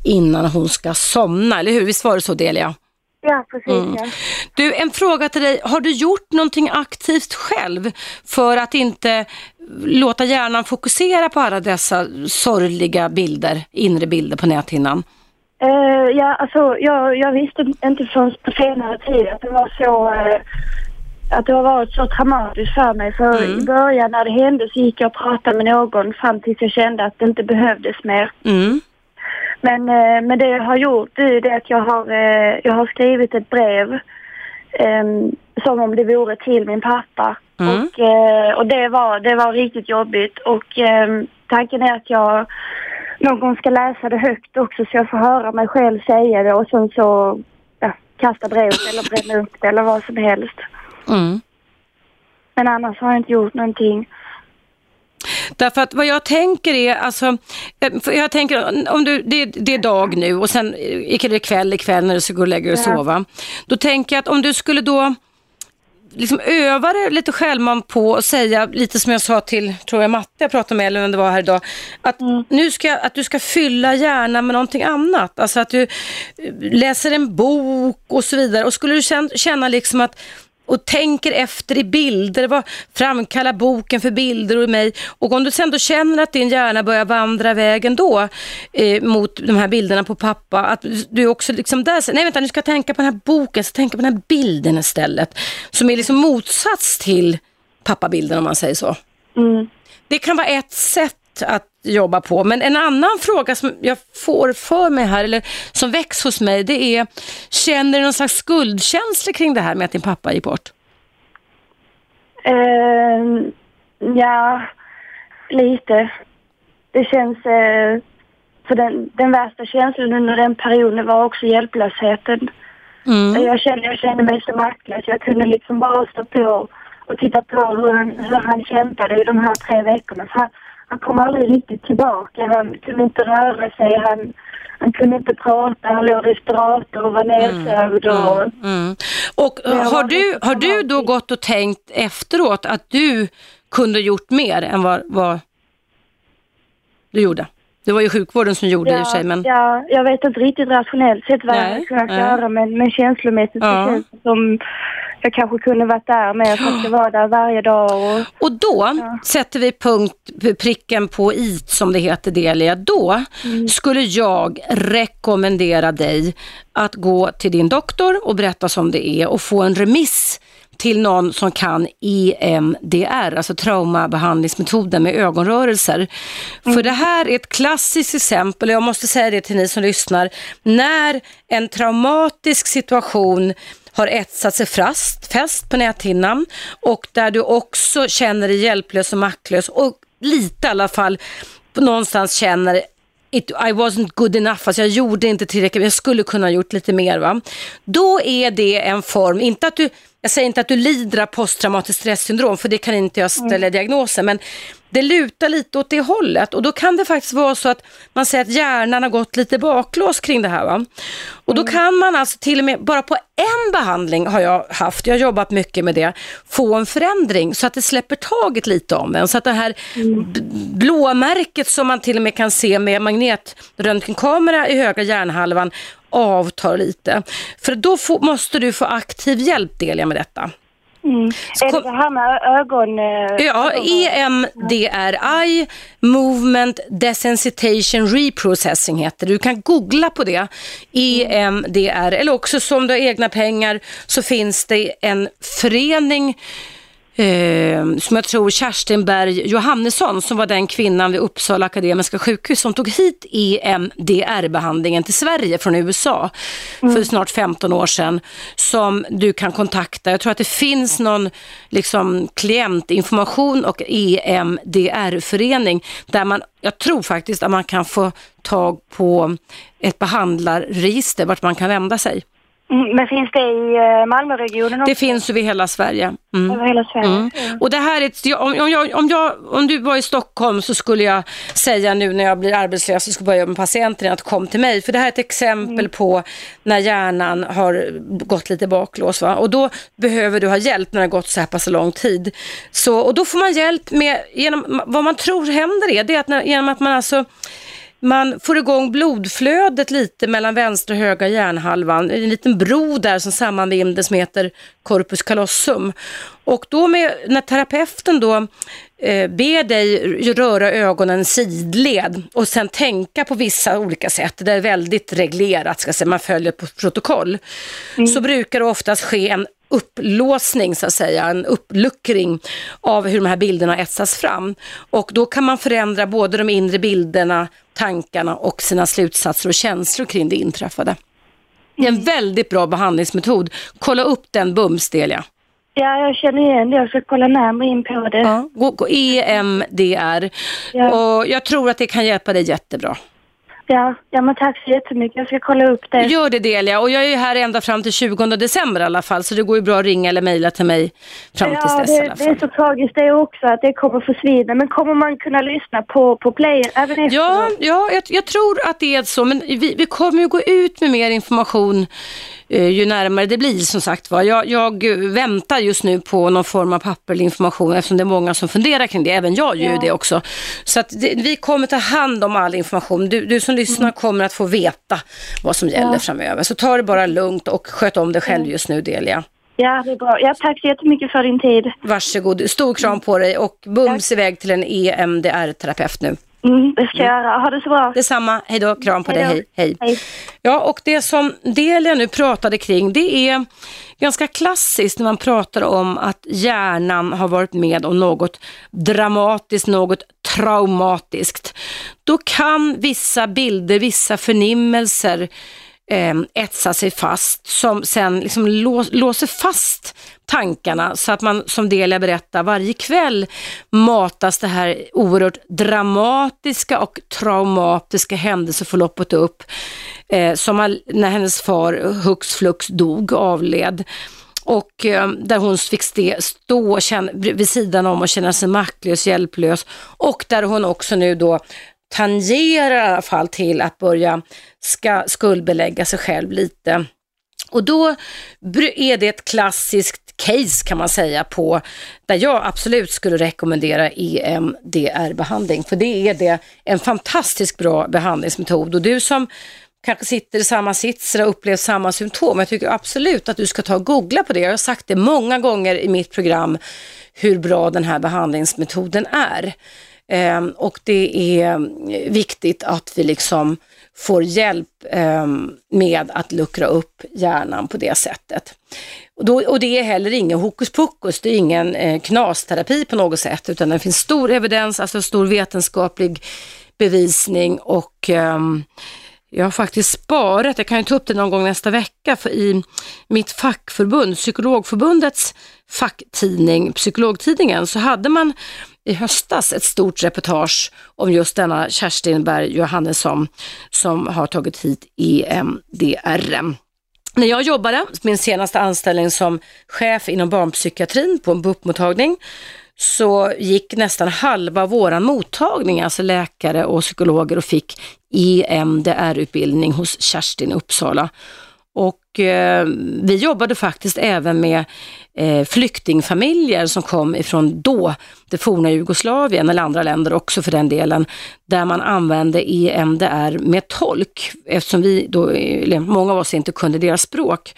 innan hon ska somna, eller hur? Visst var det så Delia? Ja, precis. Mm. Ja. Du, en fråga till dig. Har du gjort någonting aktivt själv för att inte låta hjärnan fokusera på alla dessa sorgliga bilder, inre bilder på näthinnan? Eh, ja, alltså jag, jag visste inte förrän på senare tid att det var så eh, att det har varit så traumatiskt för mig. För Mm. i början när det hände så gick jag och pratade med någon fram tills jag kände att det inte behövdes mer. Mm. Men, eh, men det jag har gjort det är det att jag har, jag har skrivit ett brev eh, som om det vore till min pappa. Mm. Och, eh, och det, var, det var riktigt jobbigt. Och eh, tanken är att jag någon gång ska läsa det högt också så jag får höra mig själv säga det och sen så ja, kasta brevet eller bränna upp det eller vad som helst. Mm. Men annars har jag inte gjort någonting. Därför att vad jag tänker är, alltså, eh, jag tänker om du, det, det är dag nu och sen är det kväll ikväll när du ska gå och lägga dig och sova. Då tänker jag att om du skulle då liksom öva dig lite självmant på och säga lite som jag sa till, tror jag Matte jag pratade med eller vem det var här idag, att nu ska, att du ska fylla hjärnan med någonting annat. Alltså att du eh, läser en bok och så vidare och skulle du känna, känna liksom att och tänker efter i bilder, vad framkallar boken för bilder och mig och om du sen då känner att din hjärna börjar vandra vägen då eh, mot de här bilderna på pappa, att du också liksom där, säger, nej vänta nu ska jag tänka på den här boken, ska tänka på den här bilden istället, som är liksom motsats till pappabilden om man säger så. Mm. Det kan vara ett sätt att jobba på, men en annan fråga som jag får för mig här, eller som väcks hos mig, det är, känner du någon slags skuldkänsla kring det här med att din pappa gick bort? Eh, ja, lite. Det känns... Eh, för den, den värsta känslan under den perioden var också hjälplösheten. Mm. Jag, kände, jag kände mig så maktlös. Jag kunde liksom bara stå på och titta på hur han, hur han kämpade i de här tre veckorna. För han, han kom aldrig riktigt tillbaka. Han kunde inte röra sig. Han, han kunde inte prata. Han låg i respirator och var nedsövd. Och, Mm. Och Det var har du, har du då gått och tänkt efteråt att du kunde gjort mer än vad, vad du gjorde? Det var ju sjukvården som gjorde det i och sig, men... ja, jag vet inte riktigt rationellt sett vad jag hade kunnat göra men, men känslomässigt Ja. känns det som jag kanske kunde varit där med jag var där varje dag. Och, Och då sätter vi punkt, pricken på i som det heter Delia. Då Mm. skulle jag rekommendera dig att gå till din doktor och berätta som det är och få en remiss till någon som kan EMDR, alltså traumabehandlingsmetoden med ögonrörelser. För det här är ett klassiskt exempel, och jag måste säga det till ni som lyssnar, när en traumatisk situation har etsat sig fast, fäst på näthinnan och där du också känner dig hjälplös och maktlös och lite i alla fall någonstans känner It, I wasn't good enough, alltså jag gjorde inte tillräckligt, jag skulle kunna ha gjort lite mer. Va? Då är det en form, inte att du jag säger inte att du lider av posttraumatiskt stressyndrom, för det kan inte jag ställa Mm. diagnosen, men det lutar lite åt det hållet och då kan det faktiskt vara så att man säger att hjärnan har gått lite baklås kring det här. Va? Och då kan man alltså till och med, bara på en behandling har jag haft, jag har jobbat mycket med det, få en förändring så att det släpper taget lite om en. Så att det här b- blåmärket som man till och med kan se med magnetröntgenkamera i högra hjärnhalvan avtar lite. För då får, måste du få aktiv hjälp Delia med detta. Mm. Är det det här med ögon? eh, Ja, EMDRI, Movement Desensitization Reprocessing heter det. Du kan googla på det, EMDR, eller också som du har egna pengar så finns det en förening Eh, som jag tror Kerstin Berg Johannesson som var den kvinnan vid Uppsala Akademiska sjukhus som tog hit EMDR-behandlingen till Sverige från USA för snart 15 år sedan som du kan kontakta. Jag tror att det finns någon liksom, klientinformation och EMDR-förening där man, jag tror faktiskt att man kan få tag på ett behandlarregister vart man kan vända sig. Mm, Men finns det i eh, Malmöregionen också? Det finns över hela Sverige. Mm. Över hela Sverige? Mm. Och det här är ett, om, om, jag, om, jag, om du var i Stockholm så skulle jag säga nu när jag blir arbetslös och ska börja med patienter att kom till mig. För det här är ett exempel på när hjärnan har gått lite baklås. Va? Och då behöver du ha hjälp när det har gått så här pass lång tid. Så, och då får man hjälp med, genom, vad man tror händer är, det är att när, genom att man alltså man får igång blodflödet lite mellan vänstra och högra hjärnhalvan. En liten bro där som sammanbinder som heter corpus callosum. Och då med, när terapeuten då eh, ber dig röra ögonen sidled och sen tänka på vissa olika sätt, det är väldigt reglerat, ska säga, man följer på protokoll, så brukar det oftast ske en upplåsning så att säga, en uppluckring av hur de här bilderna etsas fram. Och då kan man förändra både de inre bilderna, tankarna och sina slutsatser och känslor kring det inträffade. Det är en väldigt bra behandlingsmetod. Kolla upp den bums Delia. Ja, jag känner igen det. Jag ska kolla närmare in på det. Ja, EMDR. Och jag tror att det kan hjälpa dig jättebra. Ja, ja men tack så jättemycket. Jag ska kolla upp det. Gör det Delia och jag är ju här ända fram till 20 december i alla fall så det går ju bra att ringa eller mejla till mig fram tills ja, dess i det, alla det fall. är så tragiskt det också att det kommer försvinna. Men kommer man kunna lyssna på, på player även efteråt? Ja, ja jag, jag tror att det är så, men vi, vi kommer ju gå ut med mer information ju närmare det blir som sagt var. Jag, jag eh, väntar just nu på någon form av papperlig information eftersom det är många som funderar kring det, även jag gör ju det också. Så att det, vi kommer ta hand om all information. Du, du som lyssnar kommer att få veta vad som gäller Ja. framöver. Så ta det bara lugnt och sköt om dig själv just nu Delia. Ja, det är bra. Ja, tack så jättemycket för din tid. Varsågod, stor kram på dig och bums iväg till en EMDR-terapeut nu. Mm, det ska jag göra. Ha det så bra. Detsamma, hej då, kram på Hej dig, hej, hej. Ja, och det som Delia nu pratade kring, det är ganska klassiskt när man pratar om att hjärnan har varit med om något dramatiskt, något traumatiskt. Då kan vissa bilder, vissa förnimmelser eh, etsa sig fast som sen liksom låser fast tankarna så att man, som Delia berättar, varje kväll matas det här oerhört dramatiska och traumatiska händelseförloppet upp. Eh, som när hennes far hux flux dog, avled. Och eh, där hon fick ste, stå känna, vid sidan om och känna sig maktlös, hjälplös. Och där hon också nu då tangerar i alla fall till att börja ska skuldbelägga sig själv lite. Och då är det ett klassiskt case kan man säga på där jag absolut skulle rekommendera EMDR-behandling. För det är det en fantastiskt bra behandlingsmetod. Och du som kanske sitter i samma sits och upplever samma symptom, jag tycker absolut att du ska ta och googla på det. Jag har sagt det många gånger i mitt program hur bra den här behandlingsmetoden är. Eh, och det är viktigt att vi liksom får hjälp eh, med att luckra upp hjärnan på det sättet. Och, då, och det är heller ingen hokus pokus, det är ingen eh, knasterapi på något sätt, utan det finns stor evidens, alltså stor vetenskaplig bevisning och ehm, jag har faktiskt sparat, jag kan ju ta upp det någon gång nästa vecka, för i mitt fackförbund, Psykologförbundets facktidning, Psykologtidningen, så hade man i höstas ett stort reportage om just denna Kerstin Berg Johannesson som har tagit hit EMDR. när jag jobbade, min senaste anställning som chef inom barnpsykiatrin på en BUP-mottagning, så gick nästan halva våran mottagning, alltså läkare och psykologer och fick EMDR-utbildning hos Kerstin i Uppsala. Och eh, vi jobbade faktiskt även med eh, flyktingfamiljer som kom ifrån då det forna Jugoslavien eller andra länder också för den delen, där man använde EMDR med tolk eftersom vi då, eh, många av oss inte kunde deras språk.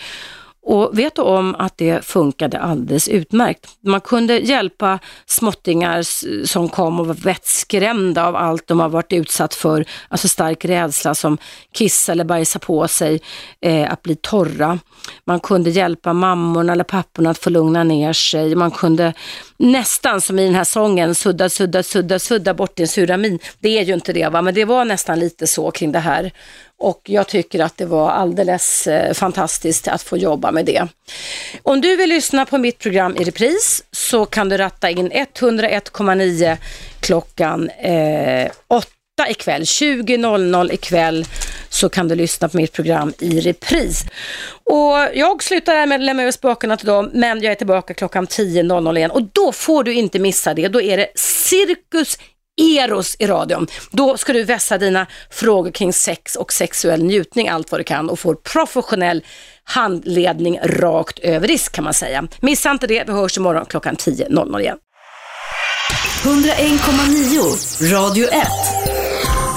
Och vet du om att det funkade alldeles utmärkt? Man kunde hjälpa småttingar som kom och var vettskrämda av allt de har varit utsatt för, alltså stark rädsla som kissa eller bajsa på sig, eh, att bli torra. Man kunde hjälpa mammorna eller papporna att få lugna ner sig. Man kunde nästan som i den här sången, sudda, sudda, sudda, sudda bort din sura min. Det är ju inte det va, men det var nästan lite så kring det här. Och jag tycker att det var alldeles eh, fantastiskt att få jobba med det. Om du vill lyssna på mitt program i repris så kan du ratta in 101,9 klockan eh, 8 ikväll, 20.00 ikväll så kan du lyssna på mitt program i repris. Och jag slutar här med att lämna över spakarna till dem, men jag är tillbaka klockan 10.00 igen och då får du inte missa det. Då är det Cirkus Eros i radion. Då ska du vässa dina frågor kring sex och sexuell njutning allt vad du kan och får professionell handledning rakt över disk kan man säga. Missa inte det, vi hörs imorgon klockan 10.00 igen. 101,9 Radio 1